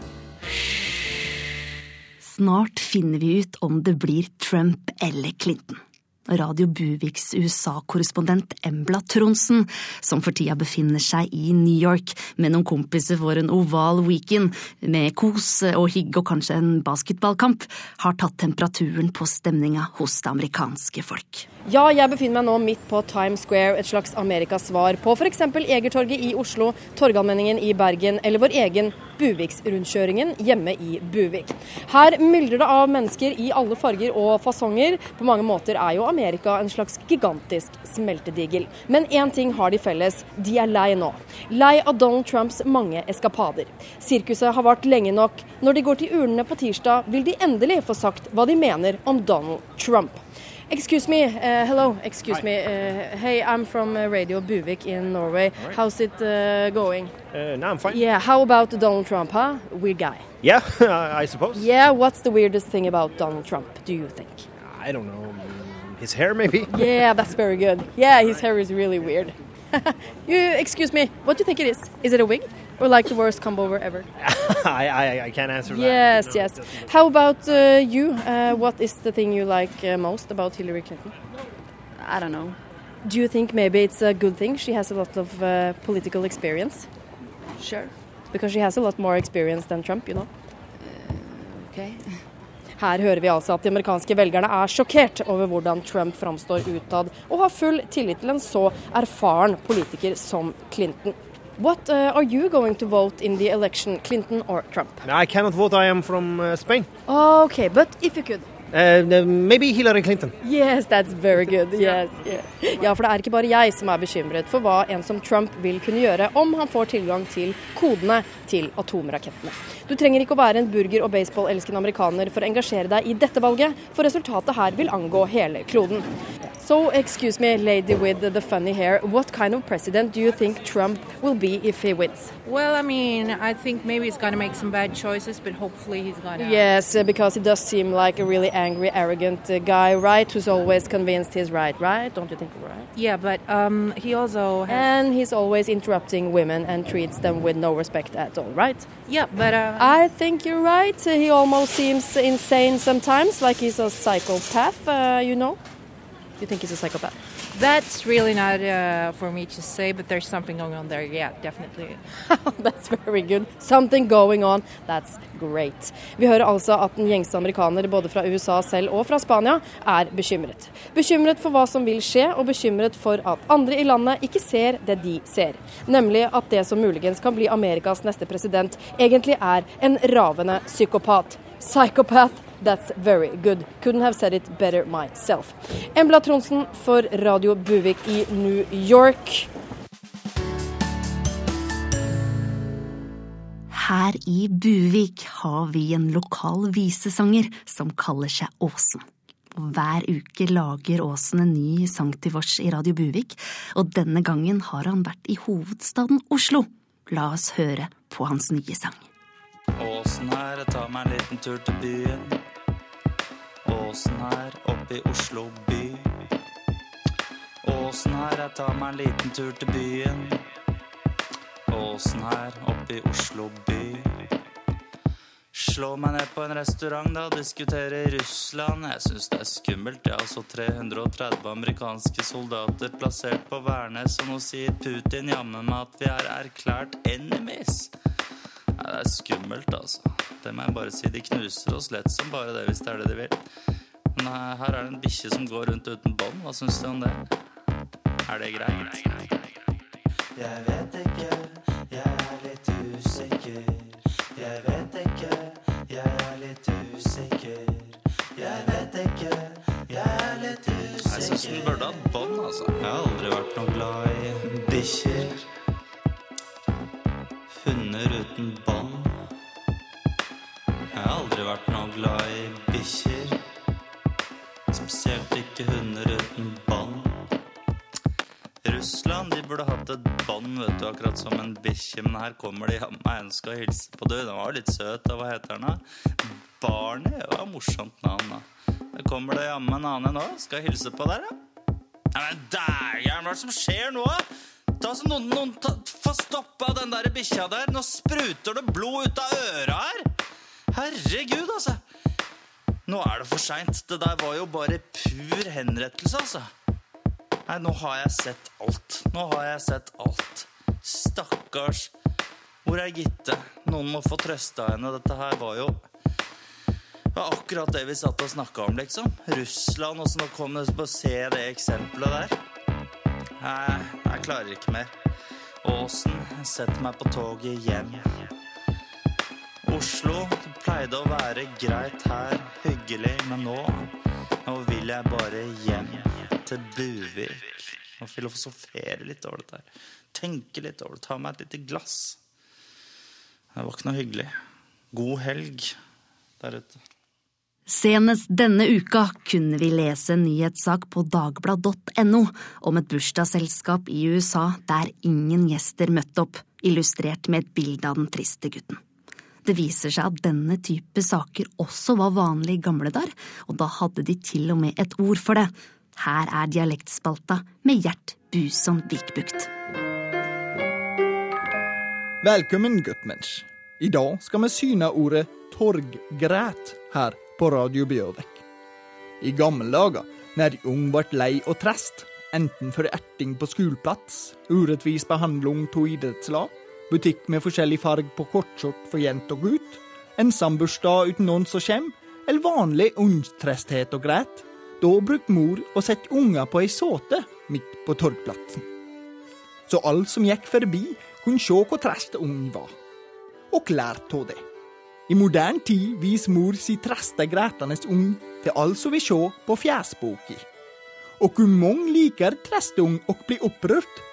Snart finner vi ut om det blir Trump eller Clinton. Radio Buviks USA-korrespondent Embla Tronsen, som for tida befinner seg i New York med noen kompiser for en oval weekend med kos og hygg og kanskje en basketballkamp, har tatt temperaturen på stemninga hos det amerikanske folk. Ja, jeg befinner meg nå midt på Times Square, et slags Amerikas svar på f.eks. Egertorget i Oslo, Torgallmenningen i Bergen eller vår egen Buviksrundkjøringen hjemme i Buvik. Her myldrer det av mennesker i alle farger og fasonger. På mange måter er jo Amerika en slags gigantisk smeltedigel. Men én ting har de felles, de er lei nå. Lei av Donald Trumps mange eskapader. Sirkuset har vart lenge nok. Når de går til urnene på tirsdag, vil de endelig få sagt hva de mener om Donald Trump. Excuse me, uh, hello, excuse me. Uh, hey, I'm from uh, Radio Buvik in Norway. How's it uh, going? Uh, no, I'm fine. Yeah, how about Donald Trump, huh? Weird guy. Yeah, I suppose. Yeah, what's the weirdest thing about Donald Trump, do you think? I don't know. His hair, maybe? Yeah, that's very good. Yeah, his hair is really weird. you, excuse me, what do you think it is? Is it a wig? Or like the worst combo over ever? I, I, I can't answer that. Yes, No, yes. How about uh, you? Uh, what is the thing you like uh, most about Hillary Clinton? I don't know. Do you think maybe it's a good thing she has a lot of uh, political experience? Sure. Because she has a lot more experience than Trump, you know. Okay. Her hører vi altså at de amerikanske velgerne er sjokkert over hvordan Trump framstår utad, og har full tillit til en så erfaren politiker som Clinton. What uh, are you going to vote in the election, Clinton or Trump? I cannot vote. I am from uh, Spain. Okay, but if you could. Uh, maybe Hillary Clinton. Yes, that's very good. Yes, yeah. Ja, for det er ikke bare jeg som er bekymret for hva en som Trump vil kunne gjøre om han får tilgang til kodene til atomrakettene. Du trenger ikke å være en burger- og baseball-elskende amerikaner for å engasjere deg i dette valget, for resultatet her vil angå hele kloden. So, excuse me, lady with the funny hair, what kind of president do you think Trump will be if he wins? Well, I mean, I think maybe he's going to make some bad choices, but hopefully he's going to. Yes, uh, because he does seem like a really angry, arrogant uh, guy, right? Who's always convinced he's right, right? Don't you think, right? Yeah, but um, he also has. And he's always interrupting women and treats them with no respect at all, right? Yeah, but. Uh, I think you're right. He almost seems insane sometimes, like he's a psychopath, uh, you know? You think he's a psychopath? That's really not uh, for me to say, but there's something going on there. Yeah, definitely. That's very good. Something going on. That's great. Vi hører altså at en gjengse amerikaner både fra USA selv og fra Spania er bekymret. Bekymret for hva som vil skje, og bekymret for at andre i landet ikke ser det de ser. Nemlig at det som muligens kan bli Amerikas neste president, egentlig er en ravende psykopat. Psychopath. That's very good. Couldn't have said it better myself. Embla Tronsen for Radio Buvik i New York. Her i Buvik har vi en lokal visesanger som kaller seg Åsen. Og hver uke lager Åsen en ny sang til vårs i Radio Buvik, og denne gangen har han vært i hovedstaden Oslo. La oss høre på hans nye sang. Åsen her, jeg tar meg en liten tur til byen. Åsen her, oppe i Oslo by. Åsen her, jeg tar meg en liten tur til byen. Åsen her, oppe i Oslo by. Slå meg ned på en restaurant da diskutere Russland. Jeg syns det er skummelt. Jeg har så 330 amerikanske soldater plassert på Værnes, og nå sier Putin jammen meg at vi er erklært enemies. Nei, det er skummelt, altså. Det må jeg bare si. De knuser oss lett som bare det, hvis det er det de vil. Eh, her er det en bikkje som går rundt uten bånd. Hva syns du om det? Er det greit? Jeg vet ikke, jeg er litt usikker. Jeg vet ikke, jeg er litt usikker. Jeg vet ikke, jeg er litt usikker. Jeg syns den burde hatt bånd, altså. Jeg har aldri vært noe glad i bikkjer. Hunder uten bånd. Jeg har aldri vært noe glad i bikkjer. Et vet du, akkurat som en bikkje. Men her kommer de jammen en skal hilse på. Du, den var litt søt, da. Hva heter den, da? Barney? Var morsomt navn, da. Her kommer det jammen en annen nå. Skal jeg hilse på der, da? Nei, men dægeren, hva er det som skjer nå? Ta så noen, noen ta, Få stoppa den der bikkja der. Nå spruter det blod ut av øra her. Herregud, altså. Nå er det for seint. Det der var jo bare pur henrettelse, altså. Nei, nå har jeg sett alt. Nå har jeg sett alt. Stakkars. Hvor er Gitte? Noen må få trøsta henne. Dette her var jo det var akkurat det vi satt og snakka om, liksom. Russland, åssen det kom det på å se det eksempelet der. Nei, jeg klarer ikke mer. Åsen, setter meg på toget hjem. Oslo, det pleide å være greit her, hyggelig, men nå Nå vil jeg bare hjem til Buvik og filosofere litt over dette her. Tenke litt over det. Ta meg et lite glass. Det var ikke noe hyggelig. God helg der ute. Senest denne uka kunne vi lese en nyhetssak på dagblad.no om et bursdagsselskap i USA der ingen gjester møtte opp, illustrert med et bilde av den triste gutten. Det viser seg at denne type saker også var vanlig i gamle dager, og da hadde de til og med et ord for det. Her er dialektspalta med Gjert Buson Vikbukt. Velkommen, guttmensch. I dag skal vi syne ordet torggræt her på Radio Bjørvik. I gamle dager, når de ung ble lei og trest, enten for erting på skoleplass, urettvis behandling av idrettslag, butikk med forskjellig farg på kortskjort for jente og gutt, en ensambursdag uten noen som kjem, eller vanlig ungtresthet og græt, da brukte mor å sette unger på ei såte midt på torgplatsen. Så alle som gikk forbi, kunne se hvor trest ung var, og lærte av det. I moderne tid viser mor si treste grætende ung til alle som vil se på fjesboka. Og hvor mange liker tresteung og blir opprørt,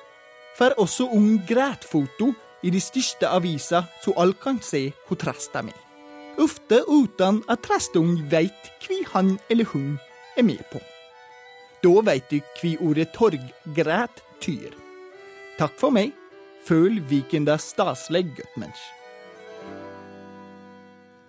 får også ung grætfoto i de største aviser, så alle kan se hvor trest de er. Ofte uten at tresteung veit hva han eller hun er med på. Da veit du kvi ordet torggræt tyr. Takk for meg. Føl Vikenda staselig, guttmensch.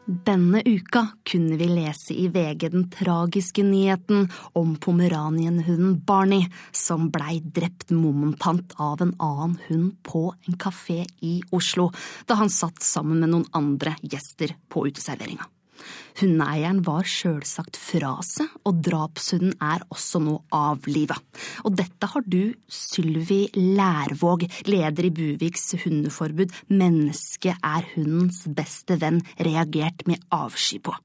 Denne uka kunne vi lese i VG den tragiske nyheten om pomeranienhunden Barney, som blei drept momentant av en annen hund på en kafé i Oslo, da han satt sammen med noen andre gjester på uteserveringa. Hundeeieren var sjølsagt fra seg, og drapshunden er også nå avliva. Og dette har du, Sylvi Lærvåg, leder i Buviks hundeforbud, Mennesket er hundens beste venn, reagert med avsky på.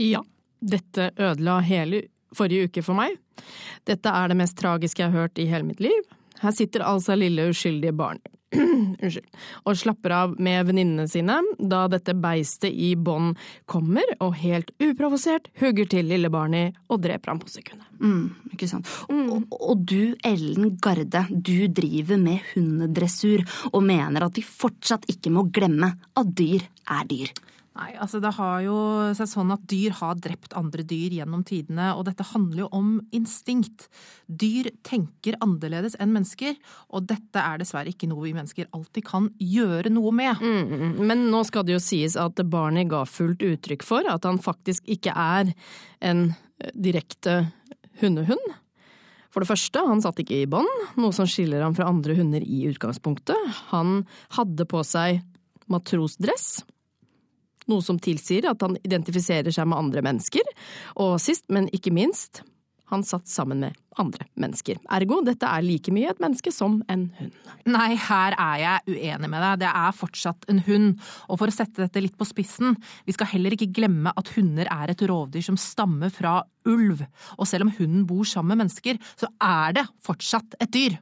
Ja, dette ødela hele forrige uke for meg. Dette er det mest tragiske jeg har hørt i hele mitt liv. Her sitter altså lille uskyldige barn Unnskyld. Og slapper av med venninnene sine da dette beistet i bånd kommer og helt uprovosert hugger til lille Barney og dreper ham på sekundet. Mm, ikke sant. Og, og du, Ellen Garde, du driver med hundedressur og mener at vi fortsatt ikke må glemme at dyr er dyr. Nei, altså det har jo seg sånn at dyr har drept andre dyr gjennom tidene, og dette handler jo om instinkt. Dyr tenker annerledes enn mennesker, og dette er dessverre ikke noe vi mennesker alltid kan gjøre noe med. Mm, men nå skal det jo sies at Barney ga fullt uttrykk for at han faktisk ikke er en eh, direkte hundehund. For det første, han satt ikke i bånd, noe som skiller ham fra andre hunder i utgangspunktet. Han hadde på seg matrosdress, noe som tilsier at han identifiserer seg med andre mennesker. Og sist, men ikke minst, han satt sammen med andre mennesker. Ergo, dette er like mye et menneske som en hund. Nei, her er jeg uenig med deg. Det er fortsatt en hund. Og for å sette dette litt på spissen, vi skal heller ikke glemme at hunder er et rovdyr som stammer fra ulv. Og selv om hunden bor sammen med mennesker, så er det fortsatt et dyr.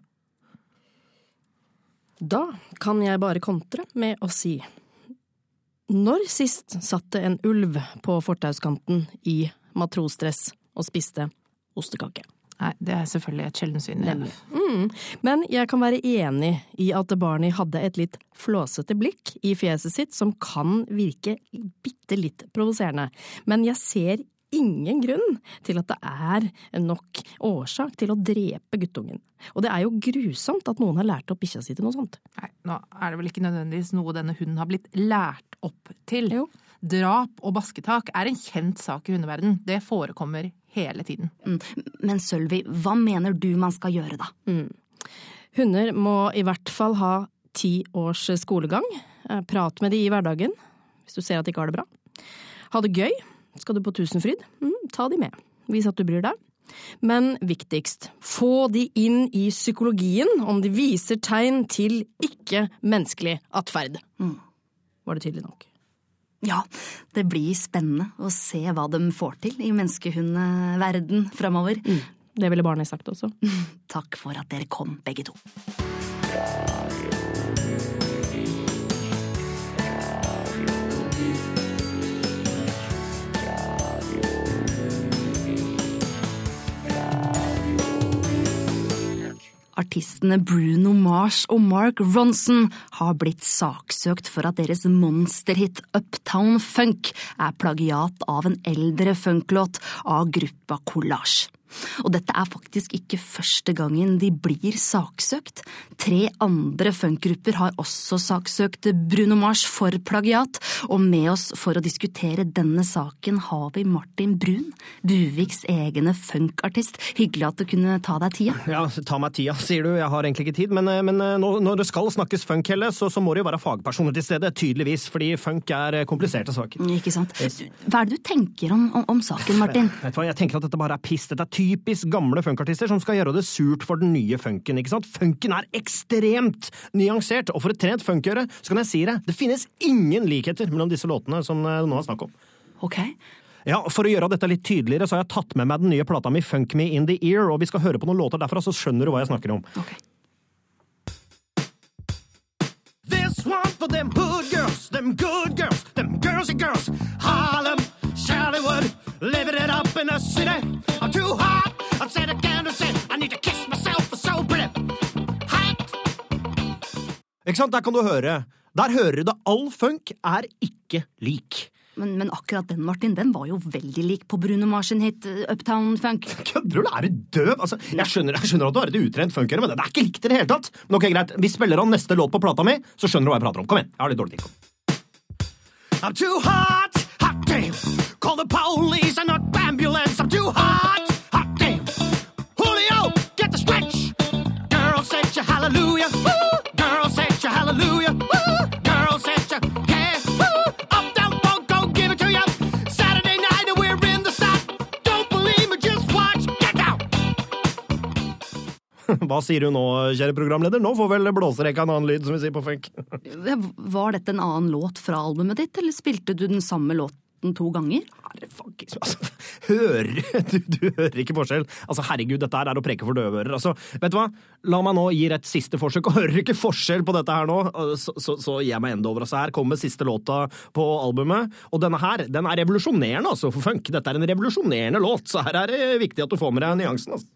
Da kan jeg bare kontre med å si Når sist satt det en ulv på fortauskanten i matrosdress og spiste ostekake? Nei, det er selvfølgelig et sjeldent syn. Mm. Men jeg kan være enig i at Barney hadde et litt flåsete blikk i fjeset sitt som kan virke bitte litt provoserende. Men jeg ser ingen grunn til at det er nok årsak til å drepe guttungen. Og det er jo grusomt at noen har lært opp bikkja si til noe sånt. Nei, nå er det vel ikke nødvendigvis noe denne hunden har blitt lært opp til. Drap og basketak er en kjent sak i hundeverden. Det forekommer hele tiden. Mm. Men Sølvi, hva mener du man skal gjøre da? Mm. Hunder må i hvert fall ha ti års skolegang. Eh, Prat med de i hverdagen, hvis du ser at de ikke har det bra. Ha det gøy. Skal du på Tusenfryd? Mm, ta de med. Vis at du bryr deg. Men viktigst, få de inn i psykologien om de viser tegn til ikke-menneskelig atferd. Var det tydelig nok? Ja, det blir spennende å se hva de får til i menneskehundverden framover. Det ville barnet sagt også. Takk for at dere kom, begge to. Artistene Bruno Mars og Mark Ronson har blitt saksøkt for at deres monsterhit Uptown Funk er plagiat av en eldre funklåt av gruppa Collage. Og dette er faktisk ikke første gangen de blir saksøkt. Tre andre funkgrupper har også saksøkt Bruno Mars for plagiat, og med oss for å diskutere denne saken har vi Martin Brun, Buviks egne funkartist. Hyggelig at du kunne ta deg tida. Ja, ta meg tida, sier du. Jeg har egentlig ikke tid. Men, eh, men når, når det skal snakkes funk, Helle, så, så må det jo være fagpersoner til stede. Tydeligvis, fordi funk er eh, kompliserte saker. Ikke sant. Hva er det du tenker om, om, om saken, Martin? Vet du hva, Jeg tenker at dette bare er piss. Dette er typisk gamle funkartister som skal gjøre det surt for den nye funken. ikke sant? Funken er ekstremt nyansert, og for et trent funkøre så kan jeg si det, det finnes ingen likheter mellom disse låtene som det nå er snakk om. Ok. Ja, For å gjøre dette litt tydeligere, så har jeg tatt med meg den nye plata mi Funk Me In The Ear, og vi skal høre på noen låter derfra, så skjønner du hva jeg snakker om. This one for them hood girls, them good girls, them girls and girls. Harlem, Charliewood, living it up in the city. I'm too hot, I'll said again and say I need to kiss myself, for so pretty. Hot. Ikke sant, der kan du høre. Der hører du at All funk er ikke lik. Men, men akkurat den, Martin, den var jo veldig lik på Bruno Mars sin hit uh, Uptown Funk. Kødder du? Er du døv? Altså, jeg, skjønner, jeg skjønner at du har et utrent funkere, men det er ikke likt i det hele tatt. Men ok, greit, Vi spiller av neste låt på plata mi, så skjønner du hva jeg prater om. Kom igjen. Jeg har litt dårlig tid. I'm too hot, hot damn. Call the police and not ambulance. I'm too hot, hot damn. Julio, get the stretch. Girl, set your hallelujah. Woo! Girl, set your hallelujah. Woo! Girl, set your yeah. Woo! Up, down, funk, go give it to you. Saturday night and we're in the south. Don't believe me, just watch. Get out. Hva sier du nå, kjære programleder? Nå får vel blåserekka en annen lyd, som vi sier på funk. Var dette en annen låt fra albumet ditt, eller spilte du den samme låten to ganger? Altså, hører du, du hører ikke forskjell. Altså, herregud, dette her er å preke for døve ører. Altså, vet du hva? La meg nå gi et siste forsøk, og hører du ikke forskjell på dette her nå, så, så, så gir jeg meg enda over. Altså, her kommer siste låta på albumet, og denne her, den er revolusjonerende, altså, for funk. Dette er en revolusjonerende låt, så her er det viktig at du får med deg nyansen, altså.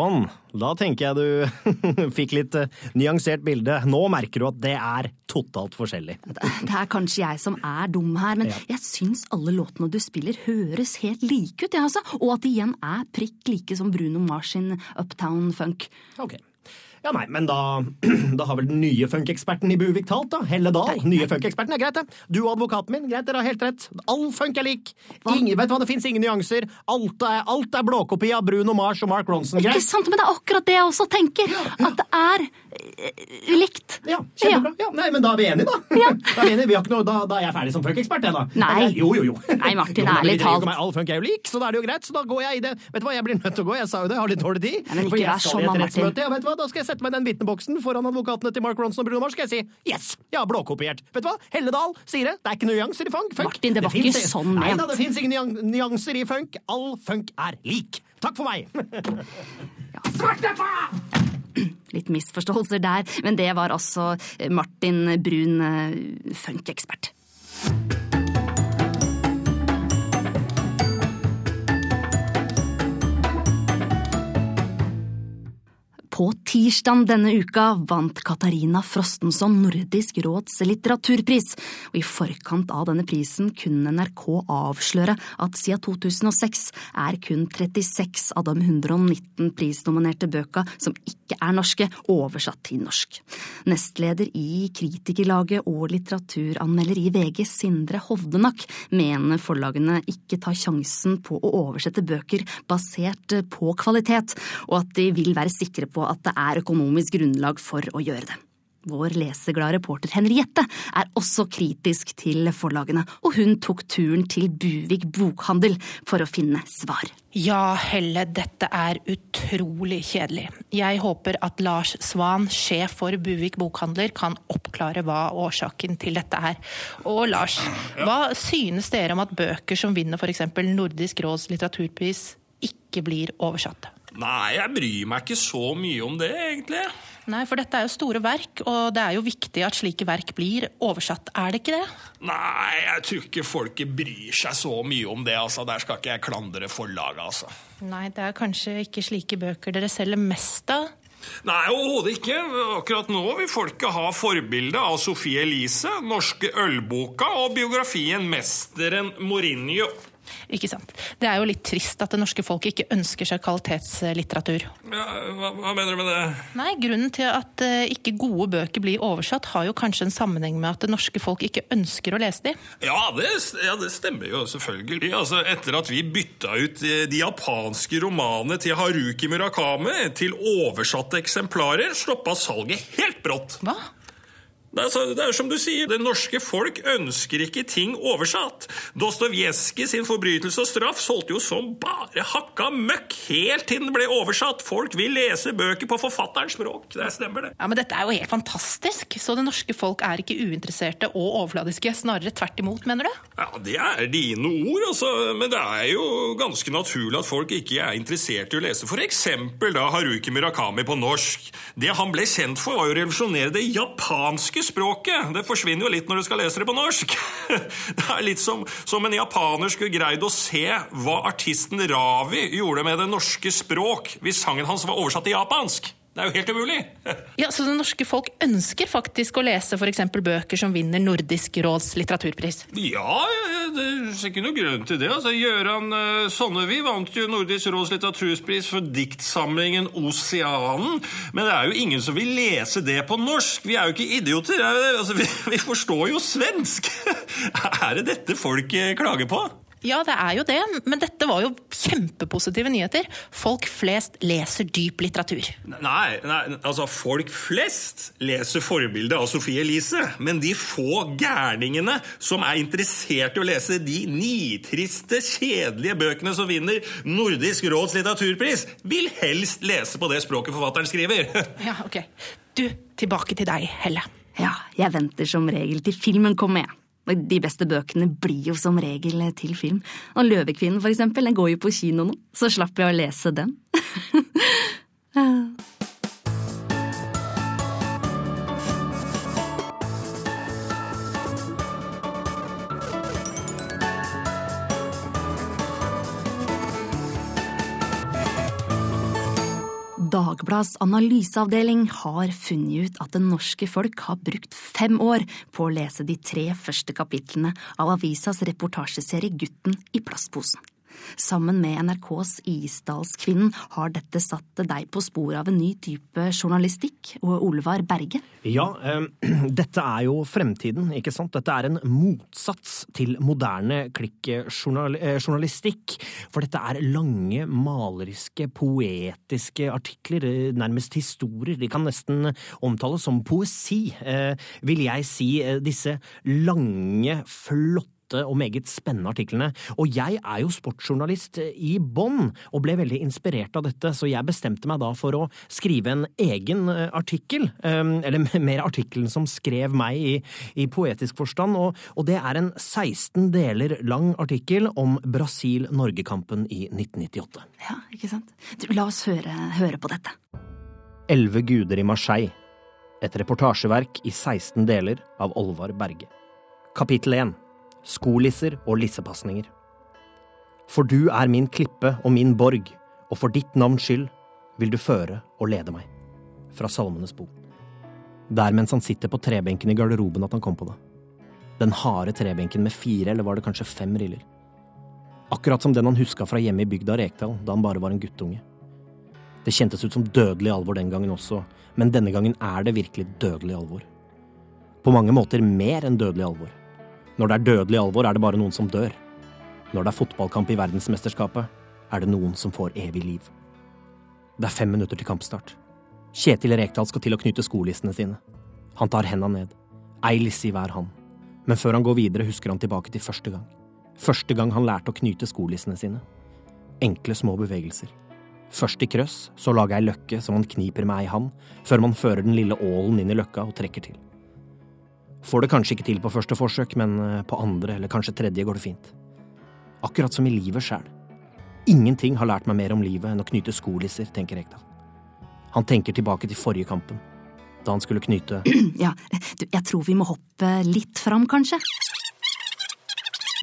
Sånn, da tenker jeg du fikk litt eh, nyansert bilde. Nå merker du at det er totalt forskjellig. Det er kanskje jeg som er dum her, men Ja. jeg syns alle låtene du spiller høres helt like ut, jeg altså. Og at de igjen er prikk like som Bruno Mars sin Uptown Funk. Ok. Ja, nei, men da, da har vel den nye funkeksperten i Buvik talt, da. Helle Dahl. Nye funkeksperten er greit, det. Du og advokaten min, greit, dere har helt rett. All funk er lik. Ingen, vet du hva, det fins ingen nyanser. Alt er, alt er blåkopi av Bruno Mars og Mark Ronson. Ikke sant, men det er akkurat det jeg også tenker. At det er eh, likt. Ja, kjempebra. Ja, nei, men da er vi enige, da. Ja. Da er vi enige. Vi noe, da, da er jeg ferdig som funkekspert, jeg, da. Nei. Jo, jo, jo. Nei, Martin, Jo, ærlig talt. All funk er jo lik, så da er det jo greit. Så da går jeg i det. Vet du hva, jeg blir nødt til å gå. Jeg sa jo det, jeg har litt dårlig tid. men ikke vær sånn, Martin. Ja, vet du hva, da skal jeg sette meg i den vitneboksen foran advokatene til Mark Ronson og Bruno Mars, skal jeg si yes, jeg har blåkopiert. Vet du hva, Helledal sier det. Det er ikke nyanser i funk. funk. Martin, det var det ikke sånn Nei da, det fins ingen nyanser i funk. All funk er lik. Takk for meg. Svarte faen! Litt misforståelser der, men det var altså Martin Brun, eh, funkekspert. På tirsdag denne uka vant Katarina Frostenson Nordisk råds litteraturpris, og i forkant av denne prisen kunne NRK avsløre at siden 2006 er kun 36 av de 119 prisnominerte bøka som ikke er norske, oversatt til norsk. Nestleder i Kritikerlaget og litteraturanmelder i VG, Sindre Hovdenak, mener forlagene ikke tar sjansen på å oversette bøker basert på kvalitet, og at de vil være sikre på at det er økonomisk grunnlag for å gjøre det. Vår leseglade reporter Henriette er også kritisk til forlagene, og hun tok turen til Buvik bokhandel for å finne svar. Ja, Helle, dette er utrolig kjedelig. Jeg håper at Lars Svan, sjef for Buvik bokhandler, kan oppklare hva årsaken til dette er. Og Lars, hva synes dere om at bøker som vinner f.eks. Nordisk råds litteraturpris, ikke blir oversatt? Nei, jeg bryr meg ikke så mye om det, egentlig. Nei, for dette er jo store verk, og det er jo viktig at slike verk blir oversatt, er det ikke det? Nei, jeg tror ikke folket bryr seg så mye om det. altså. Der skal ikke jeg klandre forlaget, altså. Nei, det er kanskje ikke slike bøker dere selger mest av? Nei, overhodet ikke. Akkurat nå vil folket ha forbildet av Sofie Elise, norske ølboka og biografien 'Mesteren Mourinho'. Ikke sant. Det er jo litt trist at det norske folk ikke ønsker seg kvalitetslitteratur. Ja, hva, hva mener du med det? Nei, Grunnen til at uh, ikke gode bøker blir oversatt, har jo kanskje en sammenheng med at det norske folk ikke ønsker å lese de. Ja, det, ja, det stemmer jo selvfølgelig. Altså, etter at vi bytta ut eh, de japanske romanene til Haruki Murakame til oversatte eksemplarer, stoppa salget helt brått. Hva? Det er, så, det er som du sier, det norske folk ønsker ikke ting oversatt. Dostojevskij sin forbrytelse og straff solgte jo som bare hakka møkk helt til den ble oversatt. Folk vil lese bøker på forfatterens språk. Det stemmer, det. Ja, men Dette er jo helt fantastisk. Så det norske folk er ikke uinteresserte og overfladiske. Snarere tvert imot, mener du? Ja, Det er dine ord, altså. Men det er jo ganske naturlig at folk ikke er interessert i å lese for eksempel da Haruki Murakami på norsk. Det han ble kjent for, var jo å revolusjonere det japanske språket. Det forsvinner jo litt når du skal lese det på norsk. Det er litt som, som en japaner skulle greid å se hva artisten Ravi gjorde med det norske språk hvis sangen hans var oversatt til japansk. Det er jo helt umulig. Ja, Så det norske folk ønsker faktisk å lese f.eks. bøker som vinner Nordisk råds litteraturpris? Ja, det er ikke noe grunn til det. Altså, Gøran uh, Sonnevi vant jo Nordisk råds litteraturpris for diktsamlingen 'Oseanen'. Men det er jo ingen som vil lese det på norsk. Vi er jo ikke idioter. er? Altså, vi, vi forstår jo svensk. er det dette folk eh, klager på? Ja, det er jo det, men dette var jo kjempepositive nyheter. Folk flest leser dyp litteratur. Nei, nei, altså folk flest leser forbildet av Sofie Elise, men de få gærningene som er interessert i å lese de nitriste, kjedelige bøkene som vinner Nordisk råds litteraturpris, vil helst lese på det språket forfatteren skriver. Ja, ok. Du, tilbake til deg, Helle. Ja, jeg venter som regel til filmen kommer, jeg. De beste bøkene blir jo som regel til film. Og Løvekvinnen, for eksempel, den går jo på kino nå, så slapp jeg å lese den. Dagblads analyseavdeling har funnet ut at det norske folk har brukt fem år på å lese de tre første kapitlene av avisas reportasjeserie Gutten i plastposen. Sammen med NRKs Isdalskvinnen har dette satt deg på sporet av en ny type journalistikk, og Olvar Berge. Ja, eh, dette er jo fremtiden, ikke sant? Dette er en motsats til moderne klikkjournalistikk. For dette er lange, maleriske, poetiske artikler, eh, nærmest historier. De kan nesten omtales som poesi, eh, vil jeg si. Eh, Disse lange, flotte og meget spennende artiklene. Og jeg er jo sportsjournalist i bånn, og ble veldig inspirert av dette, så jeg bestemte meg da for å skrive en egen eh, artikkel. eh, Eller mer artikkelen som skrev meg i, i poetisk forstand, og, og det er en 16 deler lang artikkel om Brasil-Norge-kampen i 1998. Ja, ikke sant? Du, la oss høre, høre på dette. Elleve guder i Marseille. Et reportasjeverk i 16 deler av Olvar Berge. Kapittel 1. Skolisser og lissepasninger. For du er min klippe og min borg, og for ditt navns skyld vil du føre og lede meg. Fra Salmenes bok. Det er mens han sitter på trebenken i garderoben at han kom på det. Den harde trebenken med fire, eller var det kanskje fem riller. Akkurat som den han huska fra hjemme i bygda Rekdal da han bare var en guttunge. Det kjentes ut som dødelig alvor den gangen også, men denne gangen er det virkelig dødelig alvor. På mange måter mer enn dødelig alvor. Når det er dødelig alvor, er det bare noen som dør. Når det er fotballkamp i verdensmesterskapet, er det noen som får evig liv. Det er fem minutter til kampstart. Kjetil Rekdal skal til å knyte skolissene sine. Han tar henda ned. Ei lisse i hver hånd. Men før han går videre, husker han tilbake til første gang. Første gang han lærte å knyte skolissene sine. Enkle, små bevegelser. Først i krøss, så lager ei løkke som han kniper med ei hand, før man fører den lille ålen inn i løkka og trekker til. Får det kanskje ikke til på første forsøk, men eh, på andre eller kanskje tredje går det fint. Akkurat som i livet sjæl. Ingenting har lært meg mer om livet enn å knyte skolisser, tenker Ekdal. Han tenker tilbake til forrige kampen, da han skulle knyte Ja, du, jeg tror vi må hoppe litt fram, kanskje?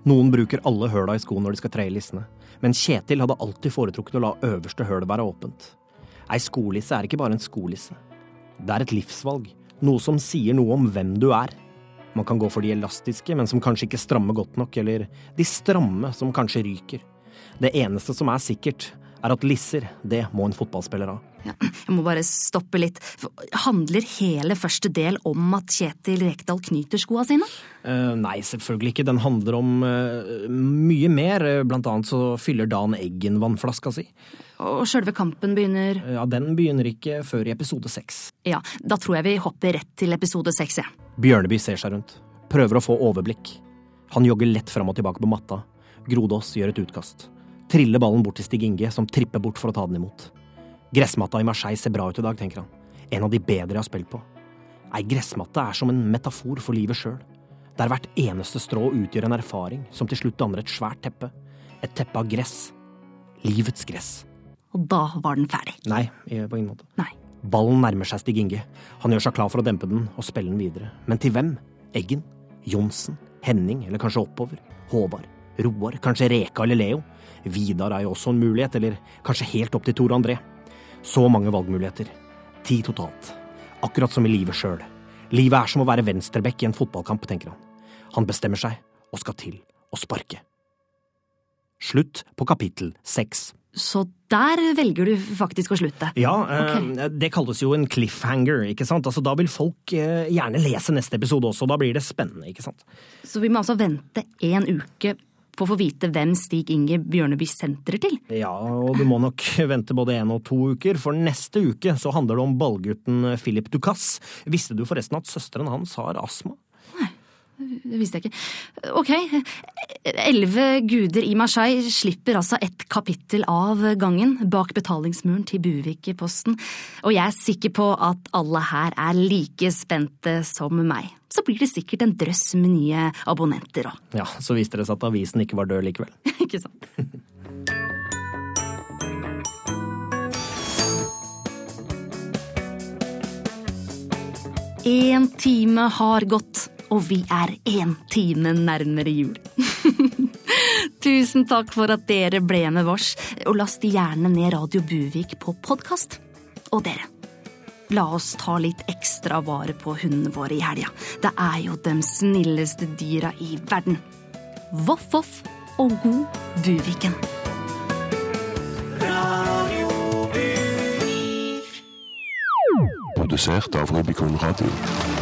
Noen bruker alle høla i skoen når de skal tre i lissene, men Kjetil hadde alltid foretrukket å la øverste høl være åpent. Ei skolisse er ikke bare en skolisse. Det er et livsvalg, noe som sier noe om hvem du er. Man kan gå for de elastiske, men som kanskje ikke strammer godt nok, eller de stramme, som kanskje ryker. Det eneste som er sikkert, er at lisser, det må en fotballspiller ha. Ja, jeg må bare stoppe litt. Handler hele første del om at Kjetil Rekdal knyter skoa sine? Eh, nei, selvfølgelig ikke. Den handler om eh, mye mer. Blant annet så fyller Dan Eggen vannflaska si. Og sjølve kampen begynner Ja, Den begynner ikke før i episode seks. Ja, da tror jeg vi hopper rett til episode seks, jeg. Bjørneby ser seg rundt. Prøver å få overblikk. Han jogger lett fram og tilbake på matta. Grodås gjør et utkast. Triller ballen bort til Stig Inge, som tripper bort for å ta den imot. Gressmatta i Marseille ser bra ut i dag, tenker han. En av de bedre jeg har spilt på. Ei gressmatte er som en metafor for livet sjøl. Der hvert eneste strå utgjør en erfaring som til slutt danner et svært teppe. Et teppe av gress. Livets gress. Og da var den ferdig. Nei, på ingen måte. Nei. Ballen nærmer seg Stig Inge. Han gjør seg klar for å dempe den og spille den videre. Men til hvem? Eggen? Johnsen? Henning? Eller kanskje oppover? Håvard? Roar? Kanskje Reka eller Leo? Vidar er jo også en mulighet, eller kanskje helt opp til Tor André. Så mange valgmuligheter. Ti totalt. Akkurat som i livet sjøl. Livet er som å være venstreback i en fotballkamp, tenker han. Han bestemmer seg og skal til å sparke. Slutt på kapittel seks. Så der velger du faktisk å slutte? Ja, okay. det kalles jo en cliffhanger, ikke sant? Altså, da vil folk eh, gjerne lese neste episode også, da blir det spennende, ikke sant? Så vi må altså vente en uke på å få vite hvem Stig Inge Bjørneby sentrer til? Ja, og du må nok vente både én og to uker, for neste uke så handler det om ballgutten Philip Ducasse. Visste du forresten at søsteren hans har astma? Det visste jeg ikke. Ok, elleve guder i Marseille slipper altså et kapittel av gangen bak betalingsmuren til Buvik-posten, og jeg er sikker på at alle her er like spente som meg. Så blir det sikkert en drøss med nye abonnenter òg. Ja, så viste det seg at avisen ikke var død likevel. ikke sant? En time har gått, og vi er en time nærmere jul. Tusen takk for at dere ble med vårs, og last gjerne ned Radio Buvik på podkast. Og dere, la oss ta litt ekstra vare på hundene våre i helga. Det er jo de snilleste dyra i verden. Voff, voff og god Buviken. Produsert av Rubicon Radio.